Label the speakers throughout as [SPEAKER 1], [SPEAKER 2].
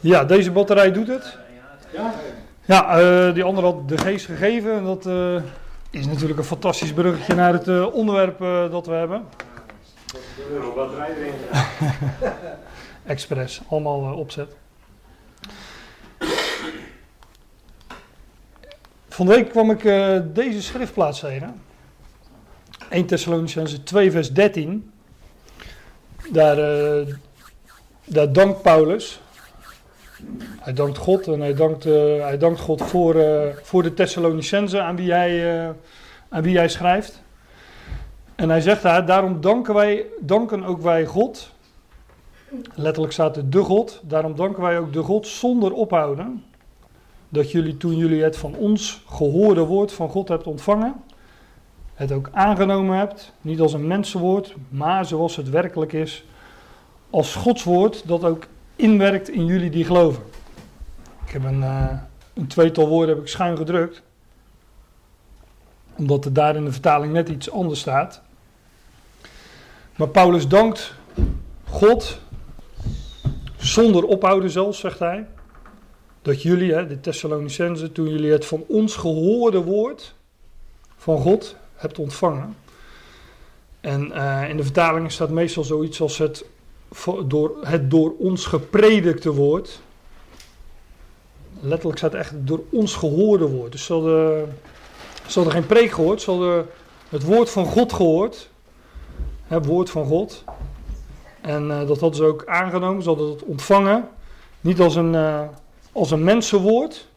[SPEAKER 1] Ja, deze batterij doet het.
[SPEAKER 2] Ja?
[SPEAKER 1] Ja, eh, die andere had de geest gegeven. En dat eh, is natuurlijk een fantastisch bruggetje naar het eh, onderwerp dat we hebben.
[SPEAKER 2] Er batterij erin.
[SPEAKER 1] Express, allemaal opzet. Van de week kwam ik eh, deze schriftplaats tegen. 1 Thessalonicense 2 vers 13. Daar, eh, daar dankt Paulus. Hij dankt God en hij dankt, eh, hij dankt God voor, eh, voor de Thessalonicense aan wie, hij, eh, aan wie hij schrijft. En hij zegt daar, daarom danken, wij, danken ook wij God Letterlijk staat er de God. Daarom danken wij ook de God zonder ophouden. Dat jullie toen jullie het van ons gehoorde woord van God hebt ontvangen. Het ook aangenomen hebt. Niet als een mensenwoord, maar zoals het werkelijk is. Als Gods woord dat ook inwerkt in jullie die geloven. Ik heb een, eh, een tweetal woorden heb ik schuin gedrukt. Omdat er daar in de vertaling net iets anders staat. Maar Paulus dankt God zonder ophouden zelfs, zegt hij. Dat jullie, hè, de Thessalonicenzen, toen jullie het van ons gehoorde woord van God hebt ontvangen. En eh, in de vertalingen staat meestal zoiets als het, door, het door ons gepredikte woord. Letterlijk staat echt door ons gehoorde woord. Dus ze hadden, ze hadden geen preek gehoord, ze hadden het woord van God gehoord. Het woord van God. En eh, dat hadden ze ook aangenomen, ze hadden het ontvangen. Niet als een, eh, als een mensenwoord,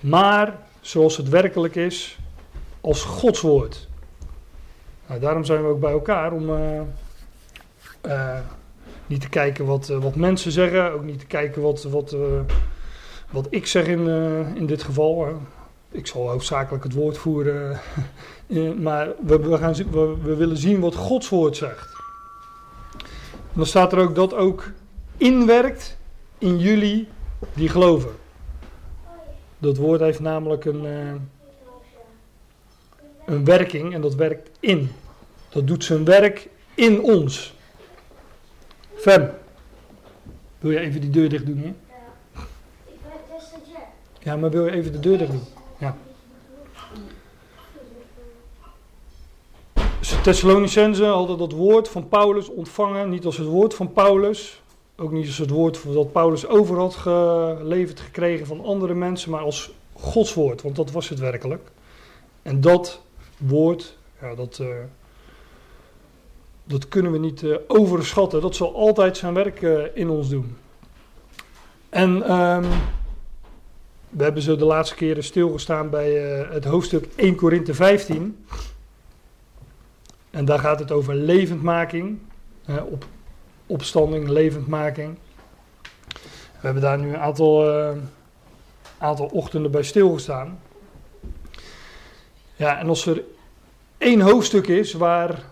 [SPEAKER 1] maar zoals het werkelijk is, als Gods woord. Nou, daarom zijn we ook bij elkaar om eh, eh, niet te kijken wat, eh, wat mensen zeggen, ook niet te kijken wat, wat, eh, wat ik zeg in, in dit geval. Ik zal hoofdzakelijk het woord voeren, maar we, we, gaan, we, we willen zien wat Gods woord zegt. En dan staat er ook dat ook inwerkt in jullie die geloven. Dat woord heeft namelijk een, een werking en dat werkt in. Dat doet zijn werk in ons. Fem, wil je even die deur dicht doen hier?
[SPEAKER 3] Ik ben.
[SPEAKER 1] Ja, maar wil je even de deur dicht doen? Ja. Dus de Thessalonicenzen hadden dat woord van Paulus ontvangen, niet als het woord van Paulus, ook niet als het woord dat Paulus over had geleverd gekregen van andere mensen, maar als Gods woord, want dat was het werkelijk. En dat woord, ja, dat, eh, dat kunnen we niet eh, overschatten. Dat zal altijd zijn werk eh, in ons doen. En ehm, we hebben zo de laatste keren stilgestaan bij eh, het hoofdstuk 1 Korinthe 15. En daar gaat het over levendmaking, op, opstanding, levendmaking. We hebben daar nu een aantal, aantal ochtenden bij stilgestaan. Ja, en als er één hoofdstuk is waar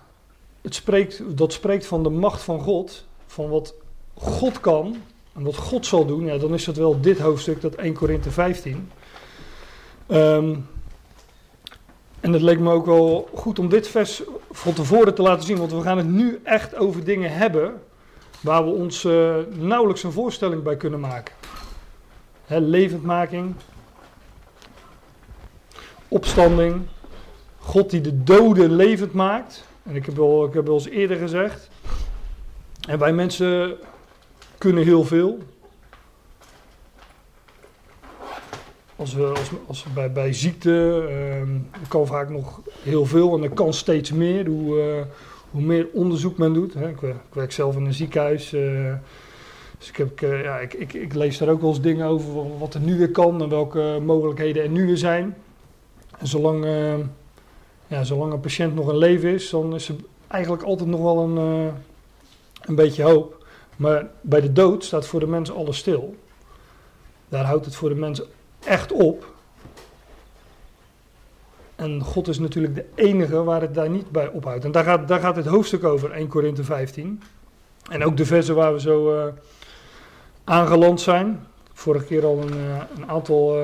[SPEAKER 1] het spreekt, dat spreekt van de macht van God, van wat God kan en wat God zal doen, ja, dan is dat wel dit hoofdstuk, dat 1 Korinthe 15. Ehm, en het leek me ook wel goed om dit vers van tevoren te laten zien, want we gaan het nu echt over dingen hebben waar we ons eh, nauwelijks een voorstelling bij kunnen maken. Hè, levendmaking, opstanding, God die de doden levend maakt. En ik heb wel, ik heb eens eerder gezegd. En wij mensen kunnen heel veel. Als we, als, als we bij, bij ziekte ehm, kan vaak nog heel veel en er kan steeds meer. Hoe, eh, hoe meer onderzoek men doet. Hè. Ik, ik werk zelf in een ziekenhuis. eh, dus ik, heb, eh, ja, ik, ik, ik lees daar ook wel eens dingen over wat er nu weer kan en welke mogelijkheden er nu weer zijn. En zolang, eh, zolang een patiënt nog in leven is, dan is er eigenlijk altijd nog wel een, eh, een beetje hoop. Maar bij de dood staat voor de mens alles stil. Daar houdt het voor de mens echt op. En God is natuurlijk de enige waar het daar niet bij ophoudt. En daar gaat, daar gaat het hoofdstuk over, 1 Korinthe 15. En ook de versen waar we zo eh, aangeland zijn. Vorige keer al een, eh, een aantal,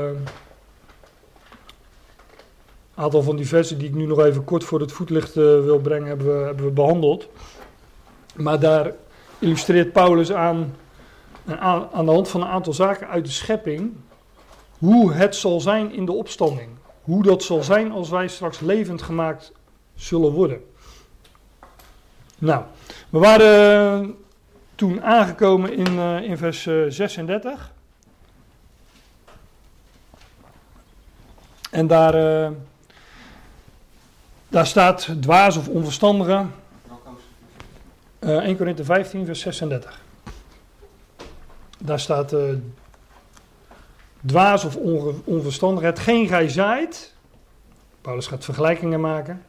[SPEAKER 1] aantal van die versen die ik nu nog even kort voor het voetlicht eh, wil brengen, hebben we, hebben we behandeld. Maar daar illustreert Paulus aan aan, aan de hand van een aantal zaken uit de schepping hoe het zal zijn in de opstanding. Hoe dat zal zijn als wij straks levend gemaakt zullen worden. Nou, we waren eh, toen aangekomen in, uh, in vers uh, 36. En daar, daar staat dwaas of onverstandige. 1 Korinthe 15, vers 36. Daar staat dwaas of onverstandig. Hetgeen gij zaait. Paulus gaat vergelijkingen maken.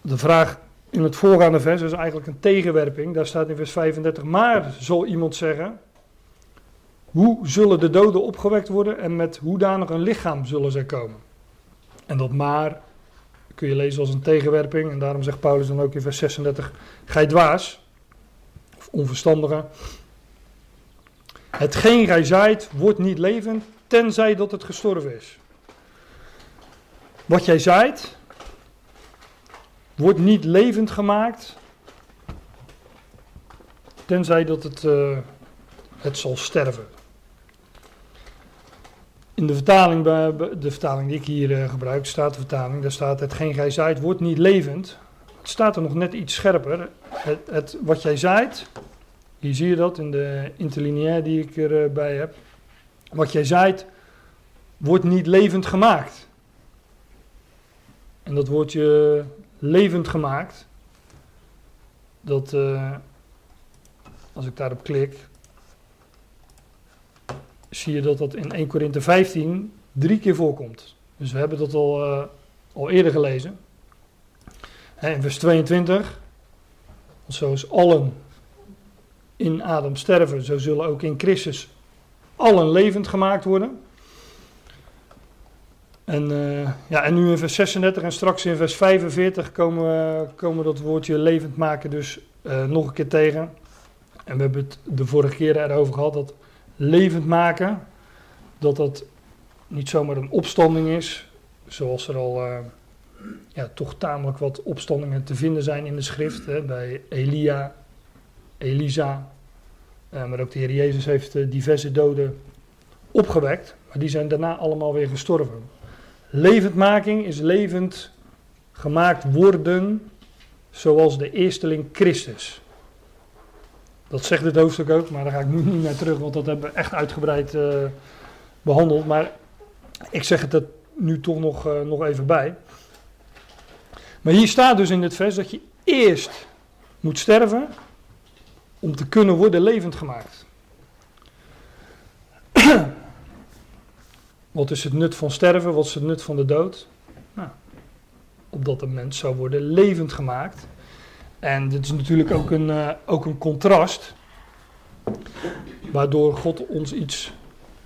[SPEAKER 1] De vraag in het voorgaande vers is eigenlijk een tegenwerping. Daar staat in vers 35. Maar zal iemand zeggen. Hoe zullen de doden opgewekt worden en met hoedanig een lichaam zullen zij komen? En dat maar kun je lezen als een tegenwerping. En daarom zegt Paulus dan ook in vers 36: Gij dwaas, of onverstandige, Hetgeen gij zaait, wordt niet levend, tenzij dat het gestorven is. Wat jij zaait, wordt niet levend gemaakt, tenzij dat het, uh, het zal sterven. In de vertaling, de vertaling die ik hier uh, gebruik, staat de vertaling, daar staat hetgeen gij zaait, wordt niet levend. Het staat er nog net iets scherper. Het, het, wat jij zaait, hier zie je dat in de interlineair die ik erbij heb. Wat jij zaait, wordt niet levend gemaakt. En dat woordje levend gemaakt, dat, uh, als ik daarop klik, zie je dat dat in 1 Korinthe 15 drie keer voorkomt. Dus we hebben dat al, uh, al eerder gelezen. in vers 22, zoals allen in Adam sterven, zo zullen ook in Christus allen levend gemaakt worden. En, uh, ja, en nu in vers 36 en straks in vers 45 komen we, komen dat woordje levend maken dus uh, nog een keer tegen. En we hebben het de vorige keer erover gehad dat levend maken, dat dat niet zomaar een opstanding is, zoals er al uh, ja, toch tamelijk wat opstandingen te vinden zijn in de schrift. Hè, bij Elia, Elisa. Uh, maar ook de Heer Jezus heeft uh, diverse doden opgewekt. Maar die zijn daarna allemaal weer gestorven. Levendmaking is levend gemaakt worden zoals de eersteling Christus. Dat zegt het hoofdstuk ook, maar daar ga ik nu niet naar terug, want dat hebben we echt uitgebreid uh, behandeld. Maar ik zeg het er nu toch nog, uh, nog even bij. Maar hier staat dus in dit vers dat je eerst moet sterven om te kunnen worden levend gemaakt. Wat is het nut van sterven? Wat is het nut van de dood? Nou, opdat een mens zou worden levend gemaakt. En dit is natuurlijk ook een, uh, ook een contrast. Waardoor God ons iets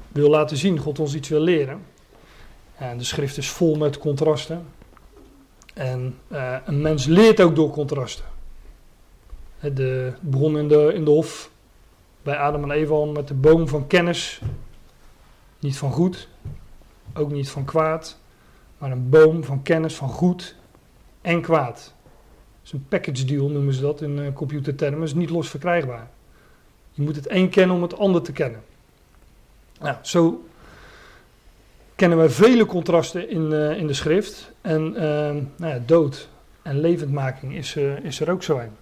[SPEAKER 1] wil laten zien, God ons iets wil leren. En de schrift is vol met contrasten. En uh, een mens leert ook door contrasten. De begon in de, in de hof bij Adam en Eva met de boom van kennis. Niet van goed, ook niet van kwaad, maar een boom van kennis van goed en kwaad. Is een package deal noemen ze dat in uh, computertermen, is niet los verkrijgbaar. Je moet het een kennen om het ander te kennen. Nou, zo kennen we vele contrasten in, uh, in de schrift. En uh, nou ja, dood en levendmaking is, is er ook zo een.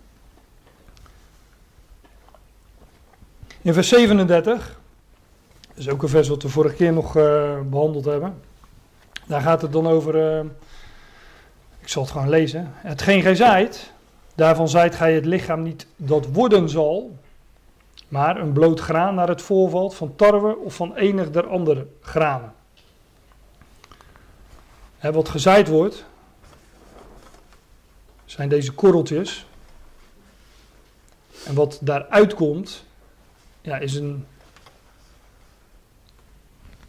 [SPEAKER 1] In vers 37, dat is ook een vers wat we vorige keer nog behandeld hebben. Daar gaat het dan over, ik zal het gewoon lezen. Hetgeen gij zaait, daarvan zaait gij het lichaam niet dat worden zal, maar een bloot graan naar het voorvalt van tarwe of van enig der andere granen. Wat gezaaid wordt, zijn deze korreltjes. En wat daaruit komt, ja, is een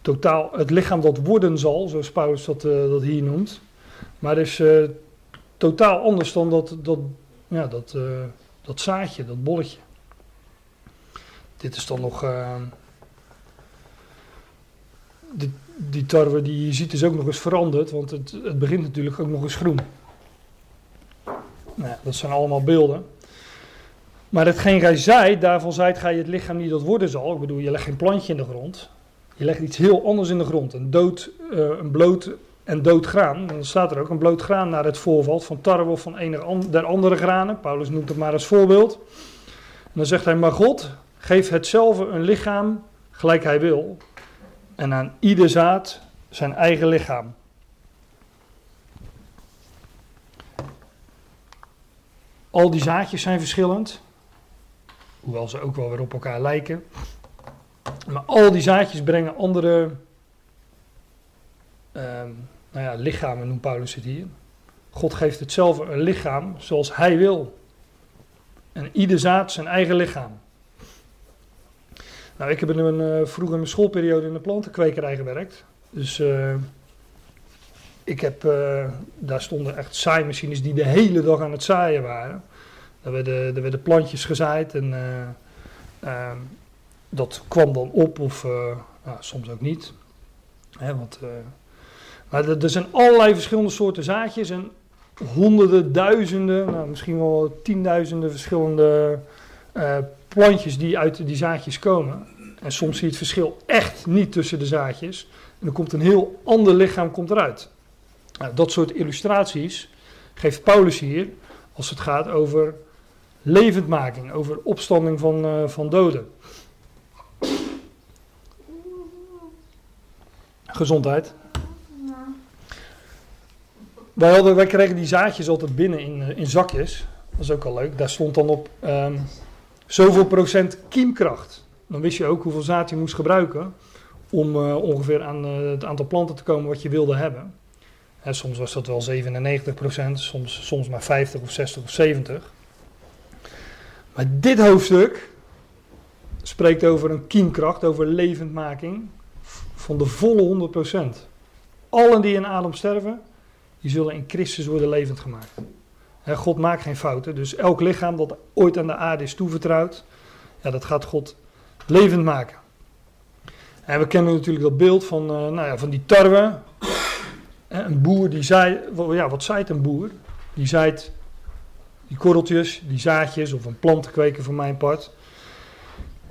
[SPEAKER 1] totaal het lichaam dat worden zal, zoals Paulus dat, uh, dat hier noemt. Maar is uh, totaal anders dan dat, dat, ja, dat, uh, dat zaadje, dat bolletje. Dit is dan nog. Dit, die tarwe die je ziet is ook nog eens veranderd, want het, het begint natuurlijk ook nog eens groen. Nou, dat zijn allemaal beelden. Maar hetgeen gij zaait, daarvan zaait gij het lichaam niet dat worden zal. Ik bedoel, je legt geen plantje in de grond. Je legt iets heel anders in de grond. Een, dood, eh, een bloot en dood graan. Dan staat er ook een bloot graan naar het voorvalt van tarwe of van enig an- der andere granen. Paulus noemt het maar als voorbeeld. Dan zegt hij, maar God geeft hetzelfde een lichaam gelijk hij wil. En aan ieder zaad zijn eigen lichaam. Al die zaadjes zijn verschillend. Hoewel ze ook wel weer op elkaar lijken. Maar al die zaadjes brengen andere ehm, nou ja, lichamen, noemt Paulus het hier. God geeft hetzelfde een lichaam zoals hij wil. En ieder zaad zijn eigen lichaam. Nou, ik heb in een, eh, vroeger in mijn schoolperiode in de plantenkwekerij gewerkt. Dus eh, ik heb, eh, daar stonden echt zaaimachines die de hele dag aan het zaaien waren. Daar werden, er werden plantjes gezaaid en eh, ehm, dat kwam dan op of nou, soms ook niet. Hè, want, maar er, zijn allerlei verschillende soorten zaadjes en honderden, duizenden, nou, misschien wel tienduizenden verschillende eh, plantjes die uit die zaadjes komen. En soms zie je het verschil echt niet tussen de zaadjes. En dan komt een heel ander lichaam komt eruit. Nou, dat soort illustraties geeft Paulus hier als het gaat over levendmaking, over opstanding van, eh, van doden. Gezondheid. Wij, kregen die zaadjes altijd binnen in, eh, in zakjes. Dat is ook al leuk. Daar stond dan op ehm, zoveel procent kiemkracht. Dan wist je ook hoeveel zaad je moest gebruiken om eh, ongeveer aan eh, het aantal planten te komen wat je wilde hebben. En soms was dat wel 97% soms, soms maar 50 of 60 of 70. Maar dit hoofdstuk spreekt over een kiemkracht, over levendmaking van de volle 100% Allen die in Adam sterven, die zullen in Christus worden levend gemaakt. God maakt geen fouten, dus elk lichaam dat ooit aan de aarde is toevertrouwd, ja, dat gaat God levend maken. En we kennen natuurlijk dat beeld van, eh, nou ja, van die tarwe. Een boer die wel, ja, wat zaait een boer? Die zaait die korreltjes, die zaadjes of een plant te kweken voor mijn part.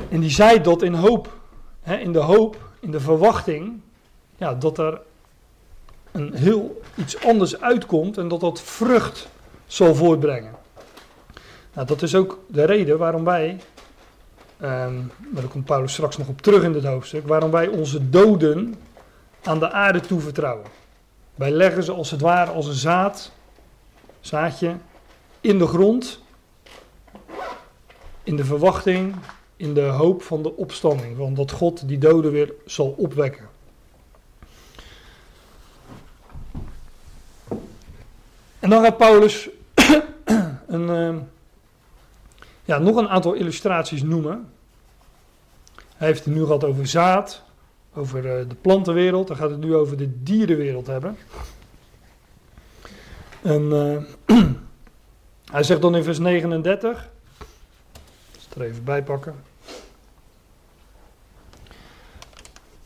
[SPEAKER 1] En die zaait dat in hoop. In de hoop, in de verwachting, ja, dat er een heel iets anders uitkomt en dat dat vrucht zal voortbrengen. Nou, dat is ook de reden waarom wij, ehm, maar daar komt Paulus straks nog op terug in dit hoofdstuk, waarom wij onze doden aan de aarde toevertrouwen. Wij leggen ze als het ware als een zaad, zaadje, in de grond, in de verwachting, in de hoop van de opstanding, van dat God die doden weer zal opwekken. En dan gaat Paulus een, eh, ja, nog een aantal illustraties noemen. Hij heeft het nu gehad over zaad, over eh, de plantenwereld. Dan gaat het nu over de dierenwereld hebben. En eh, hij zegt dan in vers 39. Ik het er even bij pakken.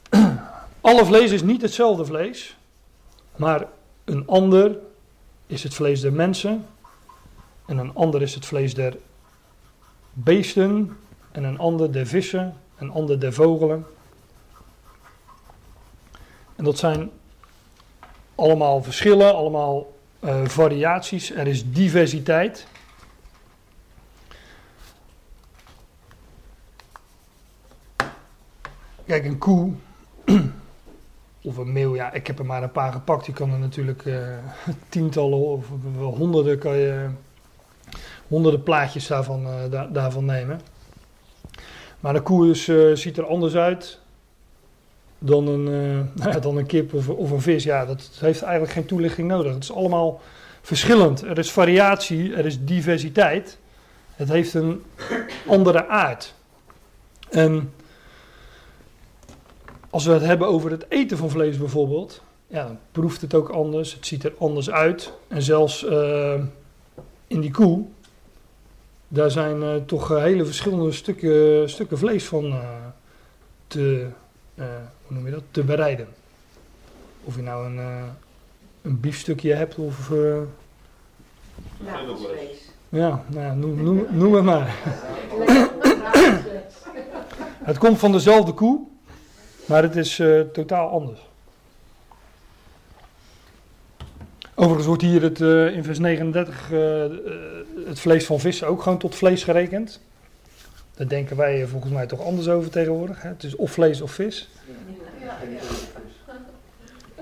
[SPEAKER 1] Alle vlees is niet hetzelfde vlees, maar een ander is het vlees der mensen, en een ander is het vlees der beesten, en een ander der vissen, een ander der vogelen. En dat zijn allemaal verschillen, allemaal eh, variaties. Er is diversiteit. Kijk, een koe of een meeuw, ja, ik heb er maar een paar gepakt. Je kan er natuurlijk eh, tientallen of honderden, kan je, honderden plaatjes daarvan, eh, da- daarvan nemen. Maar een koe is, eh, ziet er anders uit dan een, dan een kip of, of een vis. Ja, dat heeft eigenlijk geen toelichting nodig. Het is allemaal verschillend. Er is variatie, er is diversiteit. Het heeft een andere aard. Als we het hebben over het eten van vlees bijvoorbeeld, ja, dan proeft het ook anders, het ziet er anders uit. En zelfs eh, in die koe, daar zijn eh, toch eh, hele verschillende stukken, stukken vlees van te, hoe noem je dat, te bereiden. Of je nou een, een biefstukje hebt of... Ja, nou ja, noem, noem, noem het maar. Het komt van dezelfde koe, maar het is eh, totaal anders. Overigens wordt hier het, eh, in vers 39 eh, het vlees van vissen ook gewoon tot vlees gerekend. Daar denken wij volgens mij toch anders over tegenwoordig. Hè? Het is of vlees of vis.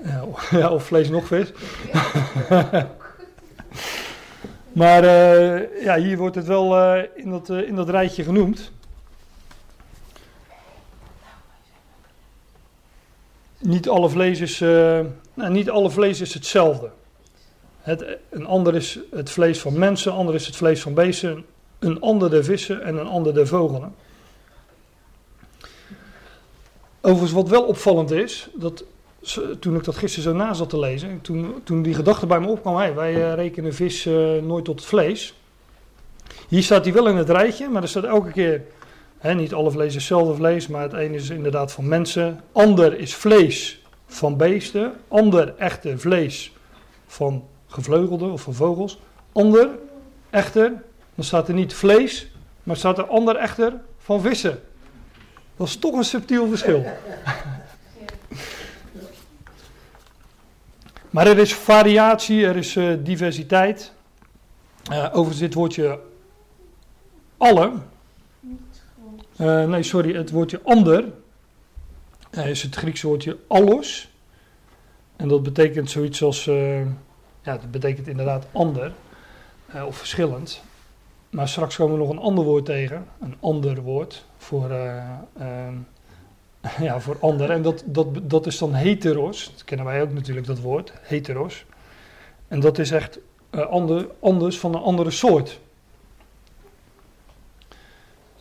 [SPEAKER 1] Ja, of- ja, of vlees nog vis. maar ja, hier wordt het wel in, dat, in dat rijtje genoemd. Niet alle vlees is, eh, nou, niet alle vlees is hetzelfde. Het, een ander is het vlees van mensen, een ander is het vlees van beesten, een ander de vissen en een ander de vogelen. Overigens, wat wel opvallend is, dat toen ik dat gisteren zo na zat te lezen, toen, toen die gedachte bij me opkwam, hey, wij eh, rekenen vis eh, nooit tot vlees. Hier staat hij wel in het rijtje, maar er staat elke keer, niet alle vlees is hetzelfde vlees, maar het ene is inderdaad van mensen, ander is vlees van beesten, ander echte vlees van gevleugelden of van vogels, ander echter, dan staat er niet vlees, maar staat er ander echter van vissen. Dat is toch een subtiel verschil. Maar er is variatie, er is eh, diversiteit. Eh, overigens dit woordje alle. Eh, nee, sorry, het woordje ander eh, is het Griekse woordje allos. En dat betekent zoiets als, eh, ja, dat betekent inderdaad ander of verschillend. Maar straks komen we nog een ander woord tegen, een ander woord voor, ja, voor ander. En dat, dat, dat is dan heteros. Dat kennen wij ook natuurlijk, dat woord, heteros. En dat is echt ander, anders van een andere soort.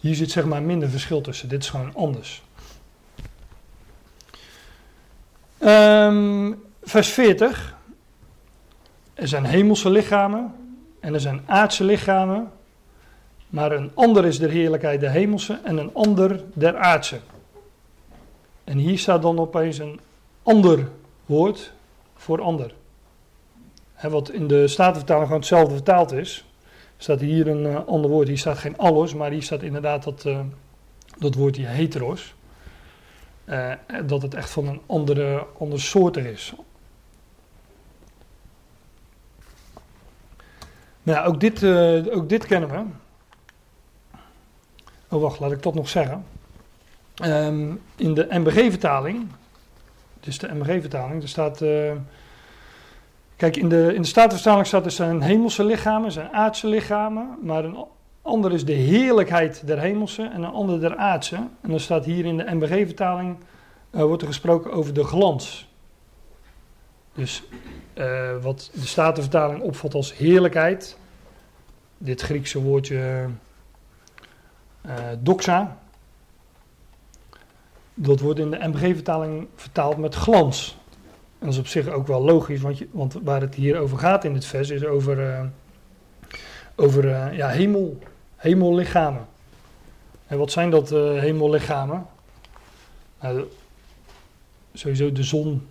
[SPEAKER 1] Hier zit zeg maar minder verschil tussen. Dit is gewoon anders. Ehm, vers 40. Er zijn hemelse lichamen en er zijn aardse lichamen. Maar een ander is de heerlijkheid de hemelse en een ander der aardse. En hier staat dan opeens een ander woord voor ander. Wat in de Statenvertaling gewoon hetzelfde vertaald is. Staat hier een eh, ander woord. Hier staat geen allos, maar hier staat inderdaad dat, eh, dat woordje heteros. Eh, dat het echt van een andere, andere soort er is. Nou, ook dit, ook dit kennen we. Oh, wacht, laat ik dat nog zeggen. Ehm, in de MBG-vertaling, dus de MBG-vertaling, er staat. Kijk, in de, in de Statenvertaling staat er zijn hemelse lichamen, zijn aardse lichamen, maar een ander is de heerlijkheid der hemelse en een ander der aardse. En dan staat hier in de MBG-vertaling, eh, wordt er gesproken over de glans. Dus eh, wat de Statenvertaling opvat als heerlijkheid, dit Griekse woordje eh, doxa, dat wordt in de MBG-vertaling vertaald met glans. En dat is op zich ook wel logisch, want, want waar het hier over gaat in dit vers is over, eh, over eh, ja, hemel, hemellichamen. En wat zijn dat eh hemellichamen? Nou, sowieso de zon,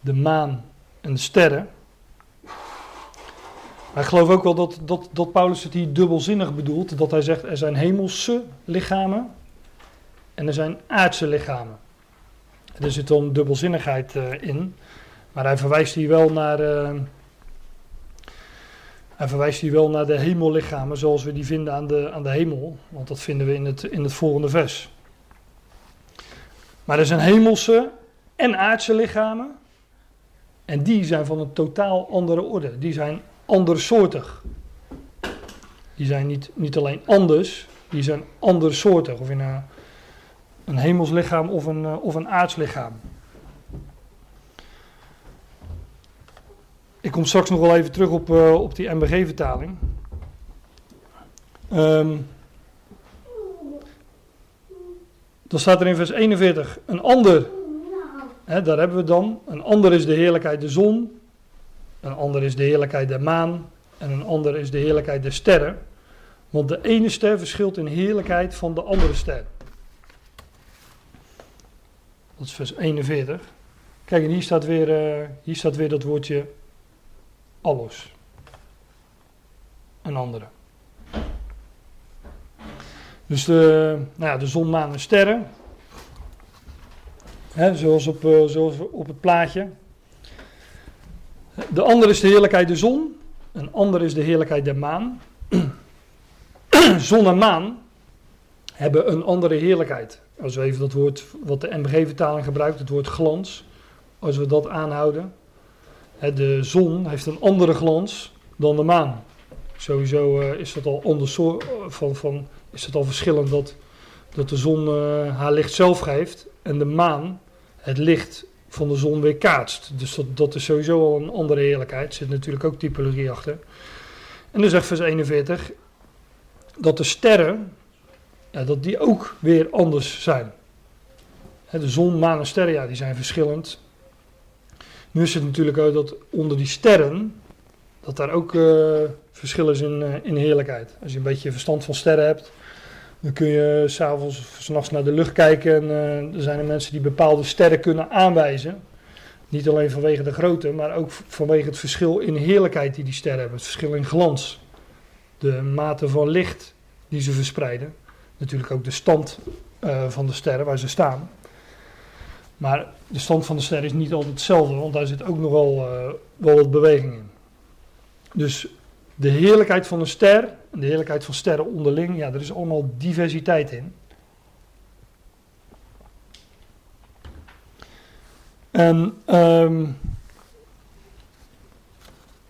[SPEAKER 1] de maan en de sterren. Maar ik geloof ook wel dat, dat, dat Paulus het hier dubbelzinnig bedoelt. Dat hij zegt er zijn hemelse lichamen en er zijn aardse lichamen. Er zit dan dubbelzinnigheid eh, in. Maar hij verwijst hier wel naar. eh, hij verwijst hier wel naar de hemellichamen zoals we die vinden aan de, aan de hemel. Want dat vinden we in het, in het volgende vers. Maar er zijn hemelse en aardse lichamen. En die zijn van een totaal andere orde. Die zijn andersoortig. Die zijn niet, niet alleen anders, die zijn andersoortig. Of in een, een hemels lichaam of een, eh, of een. Ik kom straks nog wel even terug op, eh, op die MBG-vertaling. Ehm, dan staat er in vers 41, een ander, daar hebben we dan, een ander is de heerlijkheid de zon, een ander is de heerlijkheid der maan en een ander is de heerlijkheid der sterren. Want de ene ster verschilt in heerlijkheid van de andere ster. Dat is vers 41. Kijk, en hier staat weer, eh, hier staat weer dat woordje allos. een andere. Dus de, nou ja, de zon, maan en sterren. Zoals, op, eh, zoals op het plaatje. De andere is de heerlijkheid de zon. Een ander is de heerlijkheid der maan. zon en maan hebben een andere heerlijkheid. Als we even dat woord wat de MBG-vertaling gebruikt, het woord glans, als we dat aanhouden. De zon heeft een andere glans dan de maan. Sowieso eh, is dat al anders van, van, is het al verschillend dat, dat de zon eh, haar licht zelf geeft en de maan het licht van de zon weer kaatst. Dus dat, dat is sowieso al een andere heerlijkheid. Er zit natuurlijk ook typologie achter. En dan zegt vers 41 dat de sterren, ja, dat die ook weer anders zijn. de zon, maan en sterren, ja, die zijn verschillend. Nu is het natuurlijk ook dat onder die sterren, dat daar ook uh, verschil is in, uh, in heerlijkheid. Als je een beetje verstand van sterren hebt, dan kun je s'avonds of s'nachts naar de lucht kijken en uh, er zijn er mensen die bepaalde sterren kunnen aanwijzen. Niet alleen vanwege de grootte, maar ook vanwege het verschil in heerlijkheid die die sterren hebben. Het verschil in glans. De mate van licht die ze verspreiden. Natuurlijk ook de stand uh, van de sterren waar ze staan. Maar de stand van de sterren is niet altijd hetzelfde, want daar zit ook nogal uh, wel wat beweging in. Dus de heerlijkheid van een ster en de heerlijkheid van sterren onderling, ja, er is allemaal diversiteit in. En um,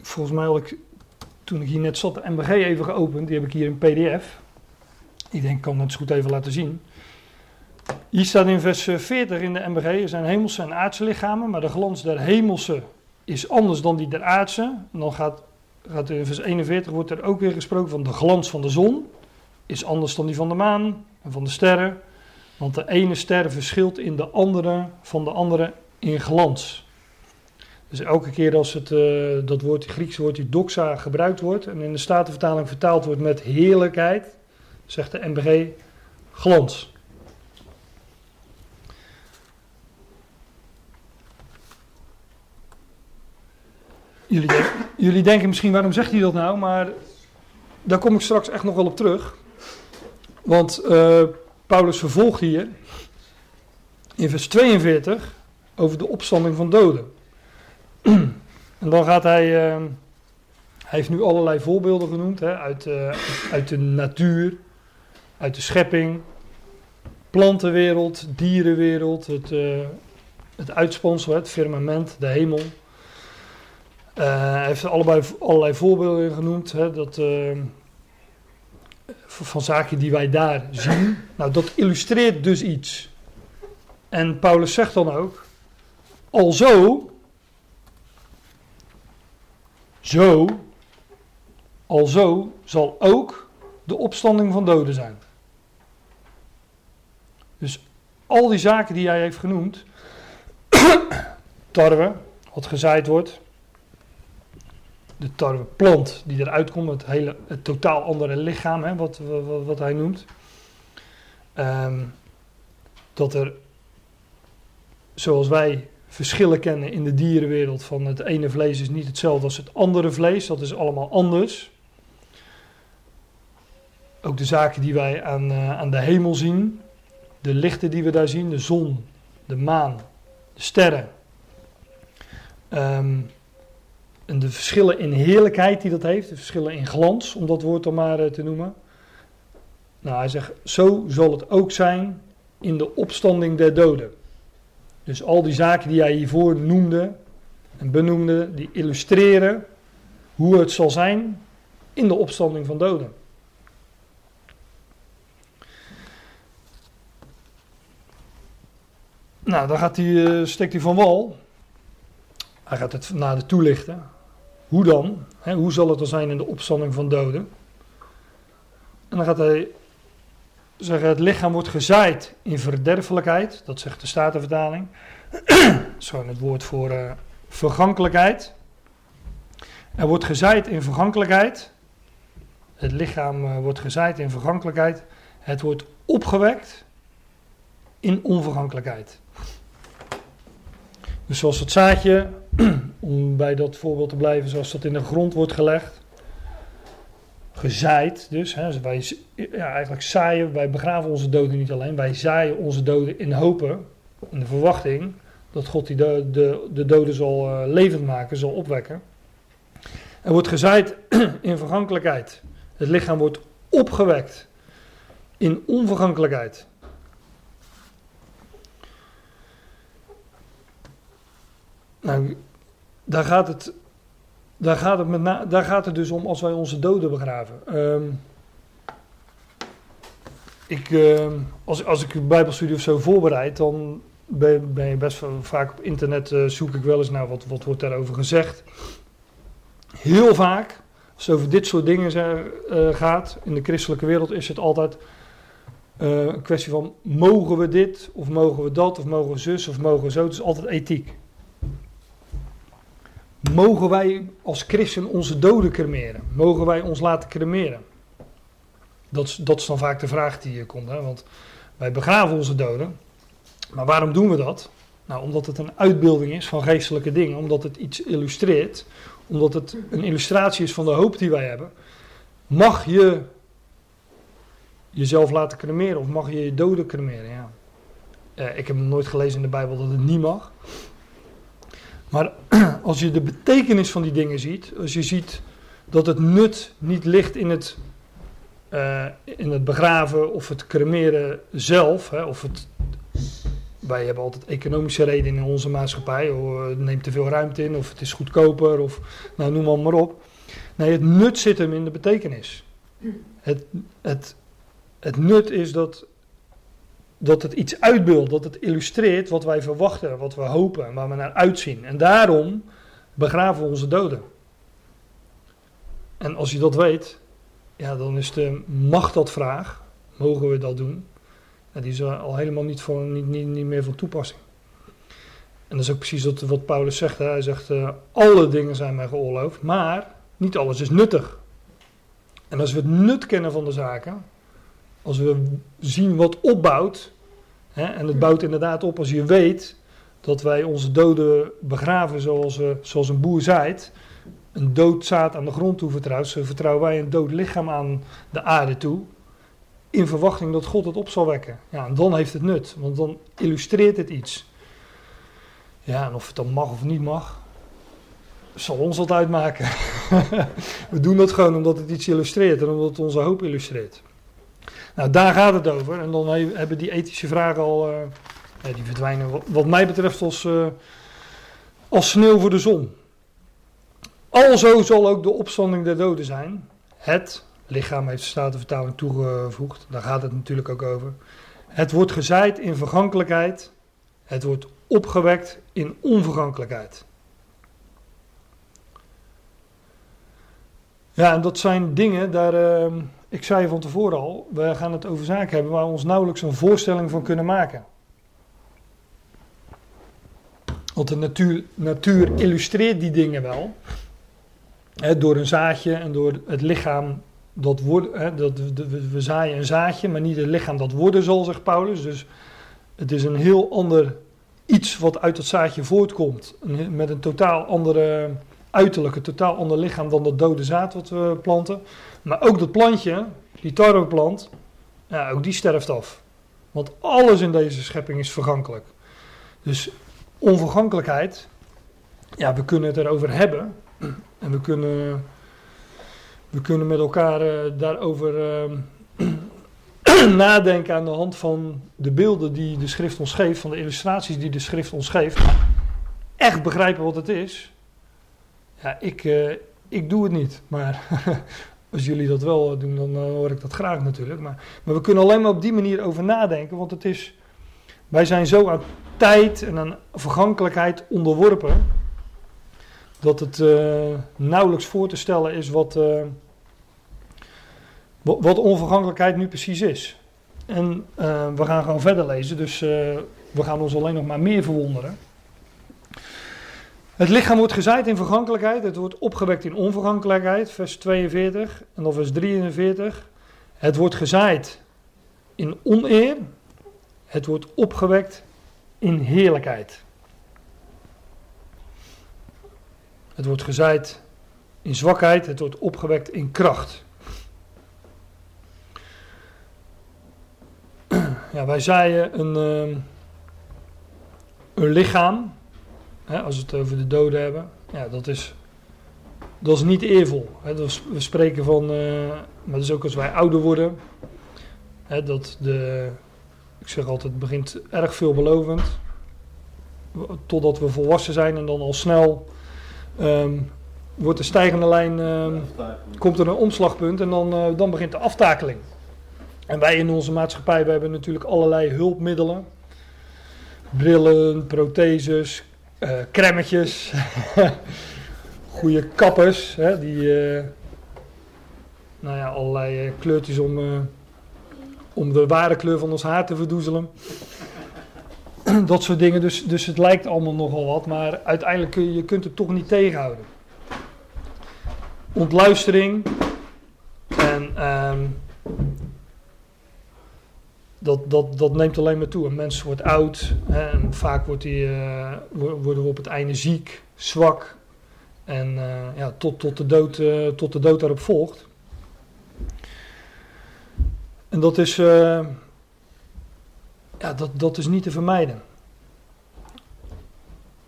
[SPEAKER 1] volgens mij had ik, toen ik hier net zat, de MBG even geopend. Die heb ik hier in PDF. Ik denk, ik kan het goed even laten zien. Hier staat in vers 40 in de MBG, er zijn hemelse en aardse lichamen, maar de glans der hemelse is anders dan die der aardse. En dan gaat gaat in vers 41 wordt er ook weer gesproken van de glans van de zon. Is anders dan die van de maan en van de sterren. Want de ene ster verschilt in de andere van de andere in glans. Dus elke keer als het, uh, dat woord, het Griekse woord, die doxa, gebruikt wordt en in de Statenvertaling vertaald wordt met heerlijkheid, zegt de MBG glans. Jullie, jullie denken misschien, waarom zegt hij dat nou? Maar daar kom ik straks echt nog wel op terug. Want uh, Paulus vervolgt hier in vers 42 over de opstanding van doden. en dan gaat hij, uh, hij heeft nu allerlei voorbeelden genoemd hè, uit, uh, uit de natuur, uit de schepping, plantenwereld, dierenwereld, het, het uitspansel, het firmament, de hemel. Uh, hij heeft allebei, allerlei voorbeelden genoemd. Hè, dat, uh, van zaken die wij daar zien. Nou, dat illustreert dus iets. En Paulus zegt dan ook: Alzo, zo, alzo zal ook de opstanding van doden zijn. Dus al die zaken die hij heeft genoemd, tarwe, wat gezaaid wordt, de tarweplant die eruit komt, het, hele, het totaal andere lichaam, hè, wat, wat, hij noemt. Um, dat er, zoals wij verschillen kennen in de dierenwereld, van het ene vlees is niet hetzelfde als het andere vlees, dat is allemaal anders. Ook de zaken die wij aan, uh, aan de hemel zien, de lichten die we daar zien, de zon, de maan, de sterren. Um, en de verschillen in heerlijkheid die dat heeft, de verschillen in glans, om dat woord dan maar eh, te noemen. Nou, hij zegt, zo zal het ook zijn in de opstanding der doden. Dus al die zaken die hij hiervoor noemde en benoemde, die illustreren hoe het zal zijn in de opstanding van doden. Nou, dan gaat hij, uh, steekt hij van wal. Hij gaat het nader toelichten. Hoe dan? Hoe zal het er zijn in de opstanding van doden? En dan gaat hij zeggen: het lichaam wordt gezaaid in verderfelijkheid. Dat zegt de Statenvertaling. gewoon het woord voor uh, vergankelijkheid. Er wordt gezaaid in vergankelijkheid. Het lichaam uh, wordt gezaaid in vergankelijkheid. Het wordt opgewekt in onvergankelijkheid. Dus zoals het zaadje, om bij dat voorbeeld te blijven, zoals dat in de grond wordt gelegd. gezaaid. Dus hè, wij z- ja, eigenlijk zaaien, wij begraven onze doden niet alleen, wij zaaien onze doden in hopen, in de verwachting dat God die do- de, de doden zal eh, levend maken, zal opwekken. Er wordt gezaaid in vergankelijkheid. Het lichaam wordt opgewekt in onvergankelijkheid. Nou, daar gaat het, daar gaat het, met daar gaat het dus om als wij onze doden begraven. Ehm, ik, ehm, als, als ik een bijbelstudie of zo voorbereid, dan ben, ben je best wel vaak op internet, eh, zoek ik wel eens naar wat, wat wordt daarover gezegd. Heel vaak, als het over dit soort dingen eh, gaat, in de christelijke wereld is het altijd eh, een kwestie van, mogen we dit, of mogen we dat, of mogen we zus, of mogen we zo. Het is altijd ethiek. Mogen wij als christen onze doden cremeren? Mogen wij ons laten cremeren? Dat is, dat is dan vaak de vraag die hier komt. Hè? Want wij begraven onze doden. Maar waarom doen we dat? Nou, omdat het een uitbeelding is van geestelijke dingen. Omdat het iets illustreert. Omdat het een illustratie is van de hoop die wij hebben. Mag je jezelf laten cremeren of mag je je doden cremeren? Ja. Eh, ik heb nooit gelezen in de Bijbel dat het niet mag. Maar als je de betekenis van die dingen ziet, als je ziet dat het nut niet ligt in het, eh, in het begraven of het cremeren zelf, hè, of het, wij hebben altijd economische redenen in onze maatschappij, het neemt te veel ruimte in, of het is goedkoper, of nou, noem maar, maar op. Nee, het nut zit hem in de betekenis. Het, het, het nut is dat, dat het iets uitbeeldt, dat het illustreert wat wij verwachten, wat we hopen en waar we naar uitzien. En daarom begraven we onze doden. En als je dat weet, ja, dan is de mag dat vraag, mogen we dat doen? Die is al helemaal niet, niet, niet, niet meer van toepassing. En dat is ook precies wat, Paulus zegt. Hij zegt, eh, alle dingen zijn mij geoorloofd, maar niet alles is nuttig. En als we het nut kennen van de zaken, als we zien wat opbouwt, en het bouwt inderdaad op als je weet dat wij onze doden begraven zoals, eh, zoals een boer zaait, een dood zaad aan de grond toe vertrouwt, zo vertrouwen wij een dood lichaam aan de aarde toe, in verwachting dat God het op zal wekken. Ja, en dan heeft het nut, want dan illustreert het iets. Ja, en of het dan mag of niet mag, zal ons wat uitmaken. We doen dat gewoon omdat het iets illustreert en omdat het onze hoop illustreert. Nou, daar gaat het over. En dan he- hebben die ethische vragen al, eh, die verdwijnen wat, mij betreft als, eh, als sneeuw voor de zon. Alzo zal ook de opstanding der doden zijn. Het lichaam heeft de Statenvertaling toegevoegd. Daar gaat het natuurlijk ook over. Het wordt gezaaid in vergankelijkheid. Het wordt opgewekt in onvergankelijkheid. Ja, en dat zijn dingen, daar, eh, ik zei van tevoren al, we gaan het over zaken hebben waar we ons nauwelijks een voorstelling van kunnen maken. Want de natuur, natuur illustreert die dingen wel. Door een zaadje en door het lichaam dat wordt. Hè, dat, we- we, zaaien een zaadje, maar niet het lichaam dat worden zal, zegt Paulus. Dus het is een heel ander iets wat uit dat zaadje voortkomt. Met een totaal andere uiterlijk, een totaal ander lichaam dan dat dode zaad wat we planten. Maar ook dat plantje, die tarweplant, ja, ook die sterft af. Want alles in deze schepping is vergankelijk. Dus onvergankelijkheid, ja, we kunnen het erover hebben. En we kunnen, we kunnen met elkaar eh, daarover eh, nadenken aan de hand van de beelden die de schrift ons geeft, van de illustraties die de schrift ons geeft. Echt begrijpen wat het is. Ja, ik, eh, ik doe het niet, maar als jullie dat wel doen, dan eh, hoor ik dat graag natuurlijk. Maar, maar we kunnen alleen maar op die manier over nadenken, want het is, wij zijn zo aan tijd en aan vergankelijkheid onderworpen, dat het eh, nauwelijks voor te stellen is wat, eh, wa- wat onvergankelijkheid nu precies is. En eh, we gaan gewoon verder lezen, dus eh, we gaan ons alleen nog maar meer verwonderen. Het lichaam wordt gezaaid in vergankelijkheid, het wordt opgewekt in onvergankelijkheid, vers 42 en dan vers 43. Het wordt gezaaid in oneer, het wordt opgewekt in heerlijkheid. Het wordt gezaaid in zwakheid, het wordt opgewekt in kracht. Ja, wij zaaien een, ehm, een lichaam hè, als we het over de doden hebben, ja, dat is, dat is niet eervol. Hè. Is- we spreken van, eh, maar dat is ook als wij ouder worden, hè, dat de, ik zeg altijd, het begint erg veelbelovend, totdat we volwassen zijn en dan al snel ehm, wordt de stijgende lijn, ehm, komt er een omslagpunt en dan, eh, dan begint de aftakeling. En wij in onze maatschappij, we hebben natuurlijk allerlei hulpmiddelen. Brillen, protheses, eh crèmetjes, goede kappers, hè, die eh, nou ja, allerlei eh, kleurtjes om, eh, om de ware kleur van ons haar te verdoezelen. Dat soort dingen, dus, dus het lijkt allemaal nogal wat, maar uiteindelijk kun je, kunt het toch niet tegenhouden. Ontluistering en ehm, dat, dat, dat neemt alleen maar toe. Een mens wordt oud en vaak wordt die, eh, wo- worden we op het einde ziek, zwak en eh, ja, tot, tot, de dood, eh, tot de dood daarop volgt. En dat is, ja, dat, dat is niet te vermijden.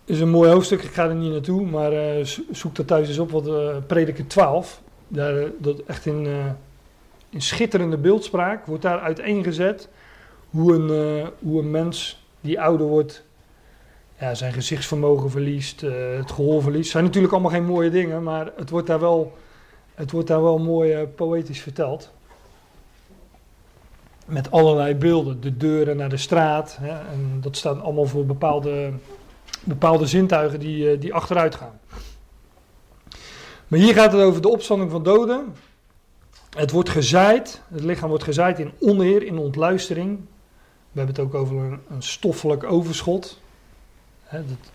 [SPEAKER 1] is een mooi hoofdstuk, ik ga er niet naartoe, maar zo- zoek dat thuis eens op, wat prediker 12, daar, dat echt in, in schitterende beeldspraak wordt daar uiteengezet hoe een, eh, hoe een mens die ouder wordt, ja, zijn gezichtsvermogen verliest, eh, het gehoor verliest. zijn natuurlijk allemaal geen mooie dingen, maar het wordt daar wel, het wordt daar wel mooi eh, poëtisch verteld. Met allerlei beelden, de deuren naar de straat. Hè, en dat staat allemaal voor bepaalde, bepaalde zintuigen die, die achteruit gaan. Maar hier gaat het over de opstanding van doden. Het wordt gezaaid, het lichaam wordt gezaaid in oneer, in ontluistering. We hebben het ook over een, stoffelijk overschot.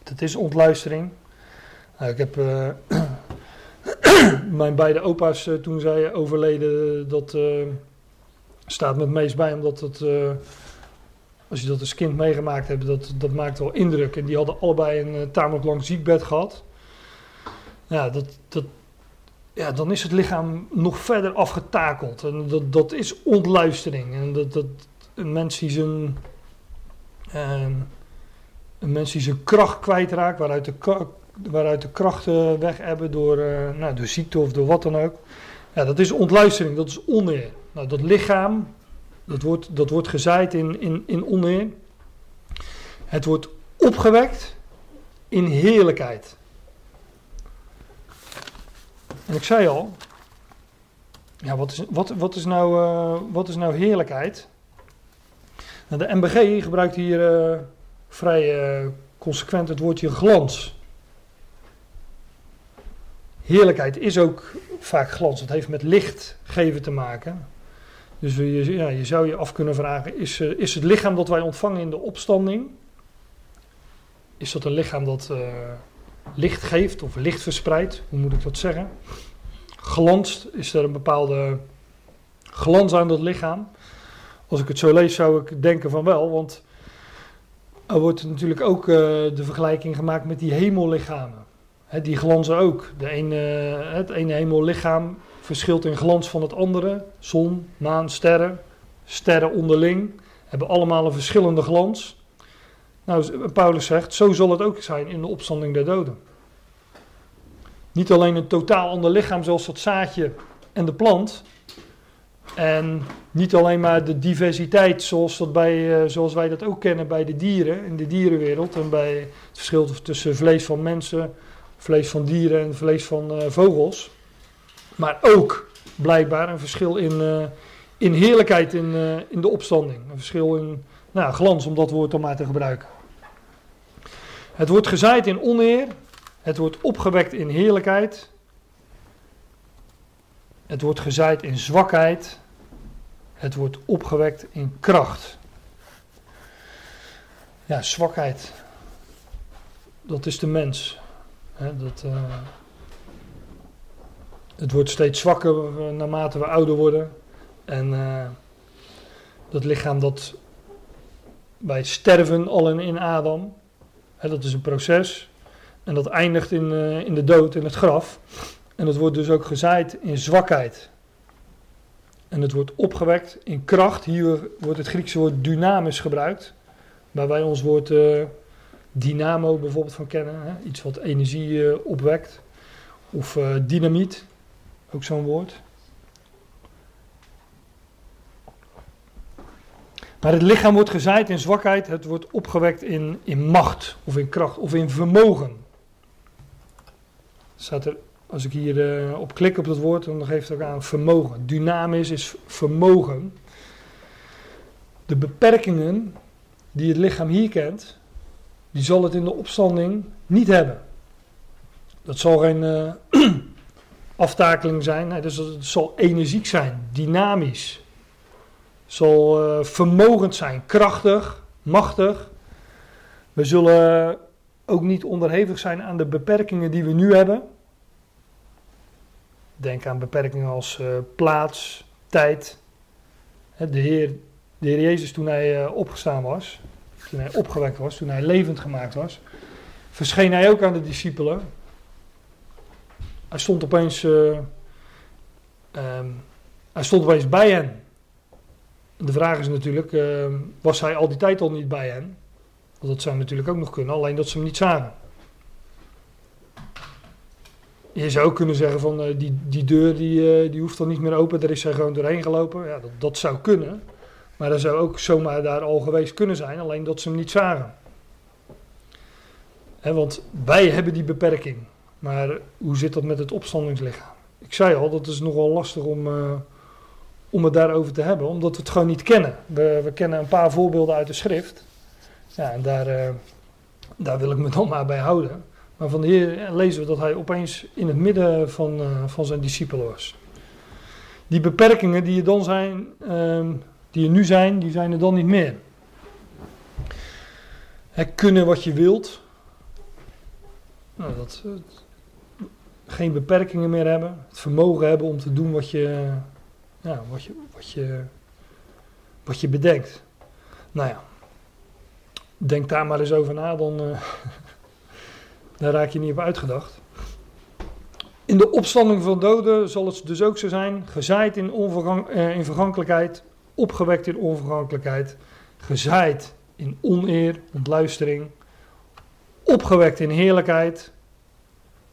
[SPEAKER 1] Dat, is ontluistering. Nou, ik heb eh, mijn beide opa's eh, toen zij overleden, dat eh, staat me het meest bij, omdat het, als je dat als kind meegemaakt hebt, dat, dat maakt wel indruk. En die hadden allebei een tamelijk lang ziekbed gehad. Ja, dat, dat, ja, dan is het lichaam nog verder afgetakeld. En dat, dat is ontluistering. En dat, dat, een mens die zijn, ehm, een mens die zijn kracht kwijtraakt, waaruit de, waaruit de krachten weg hebben door, eh, nou, door ziekte of door wat dan ook. Ja, dat is ontluistering, dat is oneer. Nou, dat lichaam, dat wordt, dat wordt gezaaid in, in, in oneer. Het wordt opgewekt in heerlijkheid. En ik zei al, ja, wat, is, wat, wat, is, nou, eh, wat is nou heerlijkheid? Nou, de MBG gebruikt hier eh, vrij eh, consequent het woordje glans. Heerlijkheid is ook vaak glans. Het heeft met licht geven te maken. Dus je, ja, je zou je af kunnen vragen: is, eh, is het lichaam dat wij ontvangen in de opstanding, is dat een lichaam dat licht geeft of licht verspreidt? Hoe moet ik dat zeggen? Glanst, is er een bepaalde glans aan dat lichaam? Als ik het zo lees, zou ik denken van wel, want er wordt natuurlijk ook eh, de vergelijking gemaakt met die hemellichamen. Die glanzen ook. De ene, het ene hemellichaam verschilt in glans van het andere. Zon, maan, sterren, sterren onderling hebben allemaal een verschillende glans. Nou, Paulus zegt, zo zal het ook zijn in de opstanding der doden. Niet alleen een totaal ander lichaam zoals dat zaadje en de plant. En niet alleen maar de diversiteit zoals, dat bij, eh, zoals wij dat ook kennen bij de dieren, in de dierenwereld. En bij het verschil tussen vlees van mensen, vlees van dieren en vlees van eh, vogels. Maar ook blijkbaar een verschil in, eh, in heerlijkheid in, in de opstanding. Een verschil in nou, glans, om dat woord dan maar te gebruiken. Het wordt gezaaid in oneer. Het wordt opgewekt in heerlijkheid. Het wordt gezaaid in zwakheid. Het wordt opgewekt in kracht. Ja, zwakheid. Dat is de mens. Dat, eh, het wordt steeds zwakker naarmate we ouder worden. En eh, dat lichaam dat bij sterven al in, Adam. Dat is een proces. En dat eindigt in, eh, in de dood, in het graf. En dat wordt dus ook gezaaid in zwakheid. en het wordt opgewekt in kracht. Hier wordt het Griekse woord dynamisch gebruikt, waar wij ons woord eh, dynamo bijvoorbeeld van kennen. Hè? Iets wat energie eh, opwekt. Of eh, dynamiet, ook zo'n woord. Maar het lichaam wordt gezaaid in zwakheid, het wordt opgewekt in, in macht of in kracht of in vermogen. Staat er, als ik hier uh, op klik op dat woord, dan geeft het ook aan vermogen. Dynamisch is vermogen. De beperkingen die het lichaam hier kent, die zal het in de opstanding niet hebben. Dat zal geen uh, aftakeling zijn, dus het zal energiek zijn, dynamisch zal uh, vermogend zijn, krachtig, machtig. We zullen ook niet onderhevig zijn aan de beperkingen die we nu hebben. Denk aan beperkingen als uh, plaats, tijd. De Heer, de Heer Jezus toen hij uh, opgestaan was, toen hij opgewekt was, toen hij levend gemaakt was, verscheen hij ook aan de discipelen. Hij stond opeens, um, hij stond opeens bij hen. De vraag is natuurlijk, uh, was hij al die tijd al niet bij hen? Want dat zou natuurlijk ook nog kunnen, alleen dat ze hem niet zagen. Je zou kunnen zeggen van uh, die, die deur die, uh, die hoeft dan niet meer open, daar is hij gewoon doorheen gelopen. Ja, dat, dat zou kunnen. Maar dat zou ook zomaar daar al geweest kunnen zijn, alleen dat ze hem niet zagen. Want wij hebben die beperking. Maar hoe zit dat met het opstandingslichaam? Ik zei al, dat is nogal lastig om, uh, om het daarover te hebben, omdat we het gewoon niet kennen. We, we kennen een paar voorbeelden uit de schrift. Ja, en daar, daar wil ik me dan maar bij houden. Maar van de Heer lezen we dat hij opeens in het midden van, uh, van zijn discipelen was. Die beperkingen die er dan zijn, uh, die er nu zijn, die zijn er dan niet meer. Het kunnen wat je wilt. Nou, dat, geen beperkingen meer hebben. Het vermogen hebben om te doen wat je, wat je, wat je, wat je bedenkt. Nou ja, denk daar maar eens over na, dan uh, daar raak je niet op uitgedacht. In de opstanding van doden zal het dus ook zo zijn: gezaaid in, uh, in vergankelijkheid, opgewekt in onvergankelijkheid, gezaaid in oneer, ontluistering, opgewekt in heerlijkheid,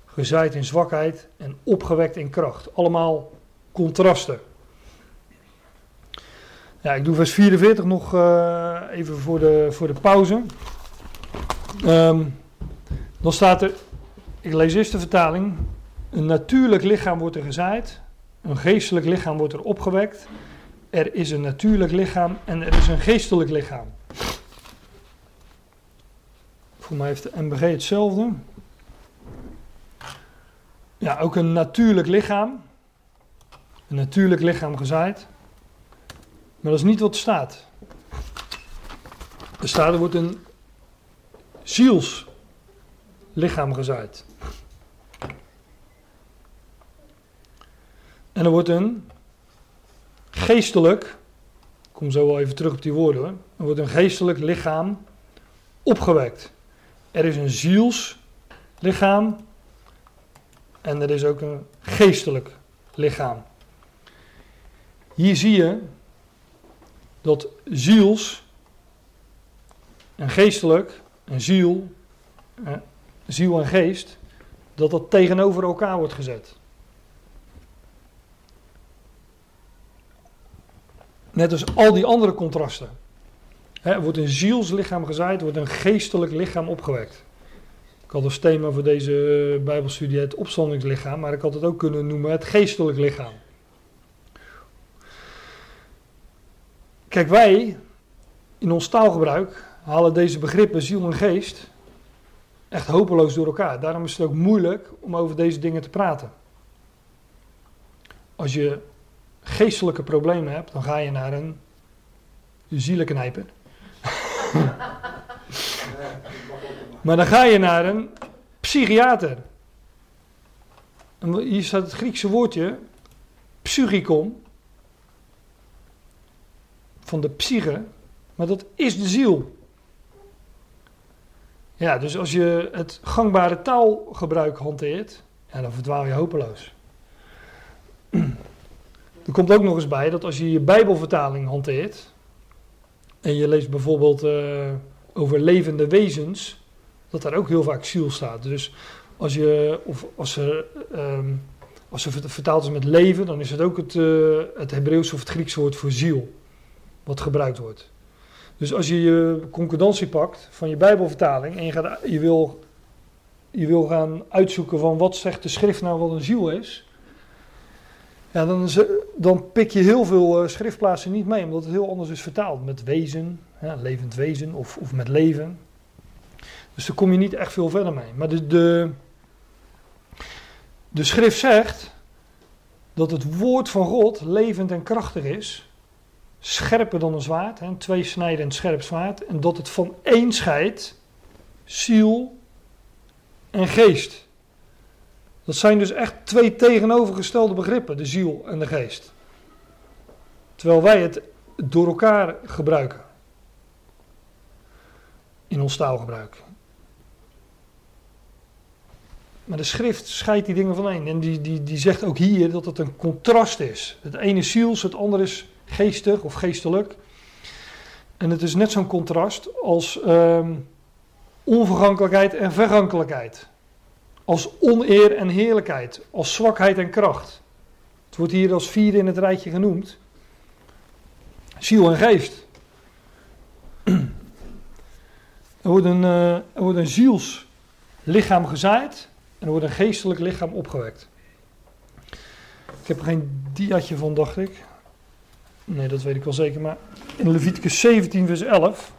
[SPEAKER 1] gezaaid in zwakheid en opgewekt in kracht. Allemaal contrasten. Ja, ik doe vers 44 nog uh, even voor de, voor de pauze. Um, dan staat er, ik lees eerst de vertaling. Een natuurlijk lichaam wordt er gezaaid, een geestelijk lichaam wordt er opgewekt. Er is een natuurlijk lichaam en er is een geestelijk lichaam. Voor mij heeft de MBG hetzelfde. Ja, ook een natuurlijk lichaam. Een natuurlijk lichaam gezaaid. Maar dat is niet wat er staat. Er staat, er wordt een zielslichaam gezaaid. En er wordt een geestelijk, ik kom zo wel even terug op die woorden hoor. Er wordt een geestelijk lichaam opgewekt. Er is een zielslichaam en er is ook een geestelijk lichaam. Hier zie je dat ziels en geestelijk en ziel, eh, ziel en geest, dat dat tegenover elkaar wordt gezet. Net als al die andere contrasten. er wordt een zielslichaam gezaaid, wordt een geestelijk lichaam opgewekt. Ik had als thema voor deze Bijbelstudie het opstandingslichaam, maar ik had het ook kunnen noemen het geestelijk lichaam. Kijk, wij in ons taalgebruik halen deze begrippen ziel en geest echt hopeloos door elkaar. Daarom is het ook moeilijk om over deze dingen te praten. Als je geestelijke problemen hebt, dan ga je naar een zielenknijper. maar dan ga je naar een psychiater. Hier staat het Griekse woordje psychikon van de psyche, maar dat is de ziel. Ja, dus als je het gangbare taalgebruik hanteert, dan verdwaal je hopeloos. er komt ook nog eens bij dat als je je Bijbelvertaling hanteert. en je leest bijvoorbeeld eh, over levende wezens. dat daar ook heel vaak ziel staat. Dus als je. of als er. ehm, als er vertaald is met leven, dan is het ook het, eh het Hebreeuws of het Griekse woord voor ziel. wat gebruikt wordt. Dus als je je concordantie pakt van je Bijbelvertaling. en je, gaat, je, wil, je wil gaan uitzoeken van wat zegt de schrift nou wat een ziel is. Ja, dan, dan pik je heel veel eh, schriftplaatsen niet mee, omdat het heel anders is vertaald. Met wezen, levend wezen of, of met leven. Dus daar kom je niet echt veel verder mee. Maar de, de, de schrift zegt dat het woord van God levend en krachtig is. Scherper dan een zwaard, hè, een tweesnijdend scherp zwaard. En dat het van één scheidt, ziel en geest. Dat zijn dus echt twee tegenovergestelde begrippen, de ziel en de geest. Terwijl wij het door elkaar gebruiken. In ons taalgebruik. Maar de schrift scheidt die dingen van één. En die, die, die zegt ook hier dat het een contrast is. Het ene is ziels, het andere is geestig of geestelijk. En het is net zo'n contrast als ehm, onvergankelijkheid en vergankelijkheid. Als oneer en heerlijkheid, als zwakheid en kracht. Het wordt hier als vierde in het rijtje genoemd. Ziel en geest. Er wordt een, uh, er wordt een zielslichaam gezaaid en er wordt een geestelijk lichaam opgewekt. Ik heb er geen diatje van, dacht ik. Nee, dat weet ik wel zeker, maar in Leviticus 17, vers 11.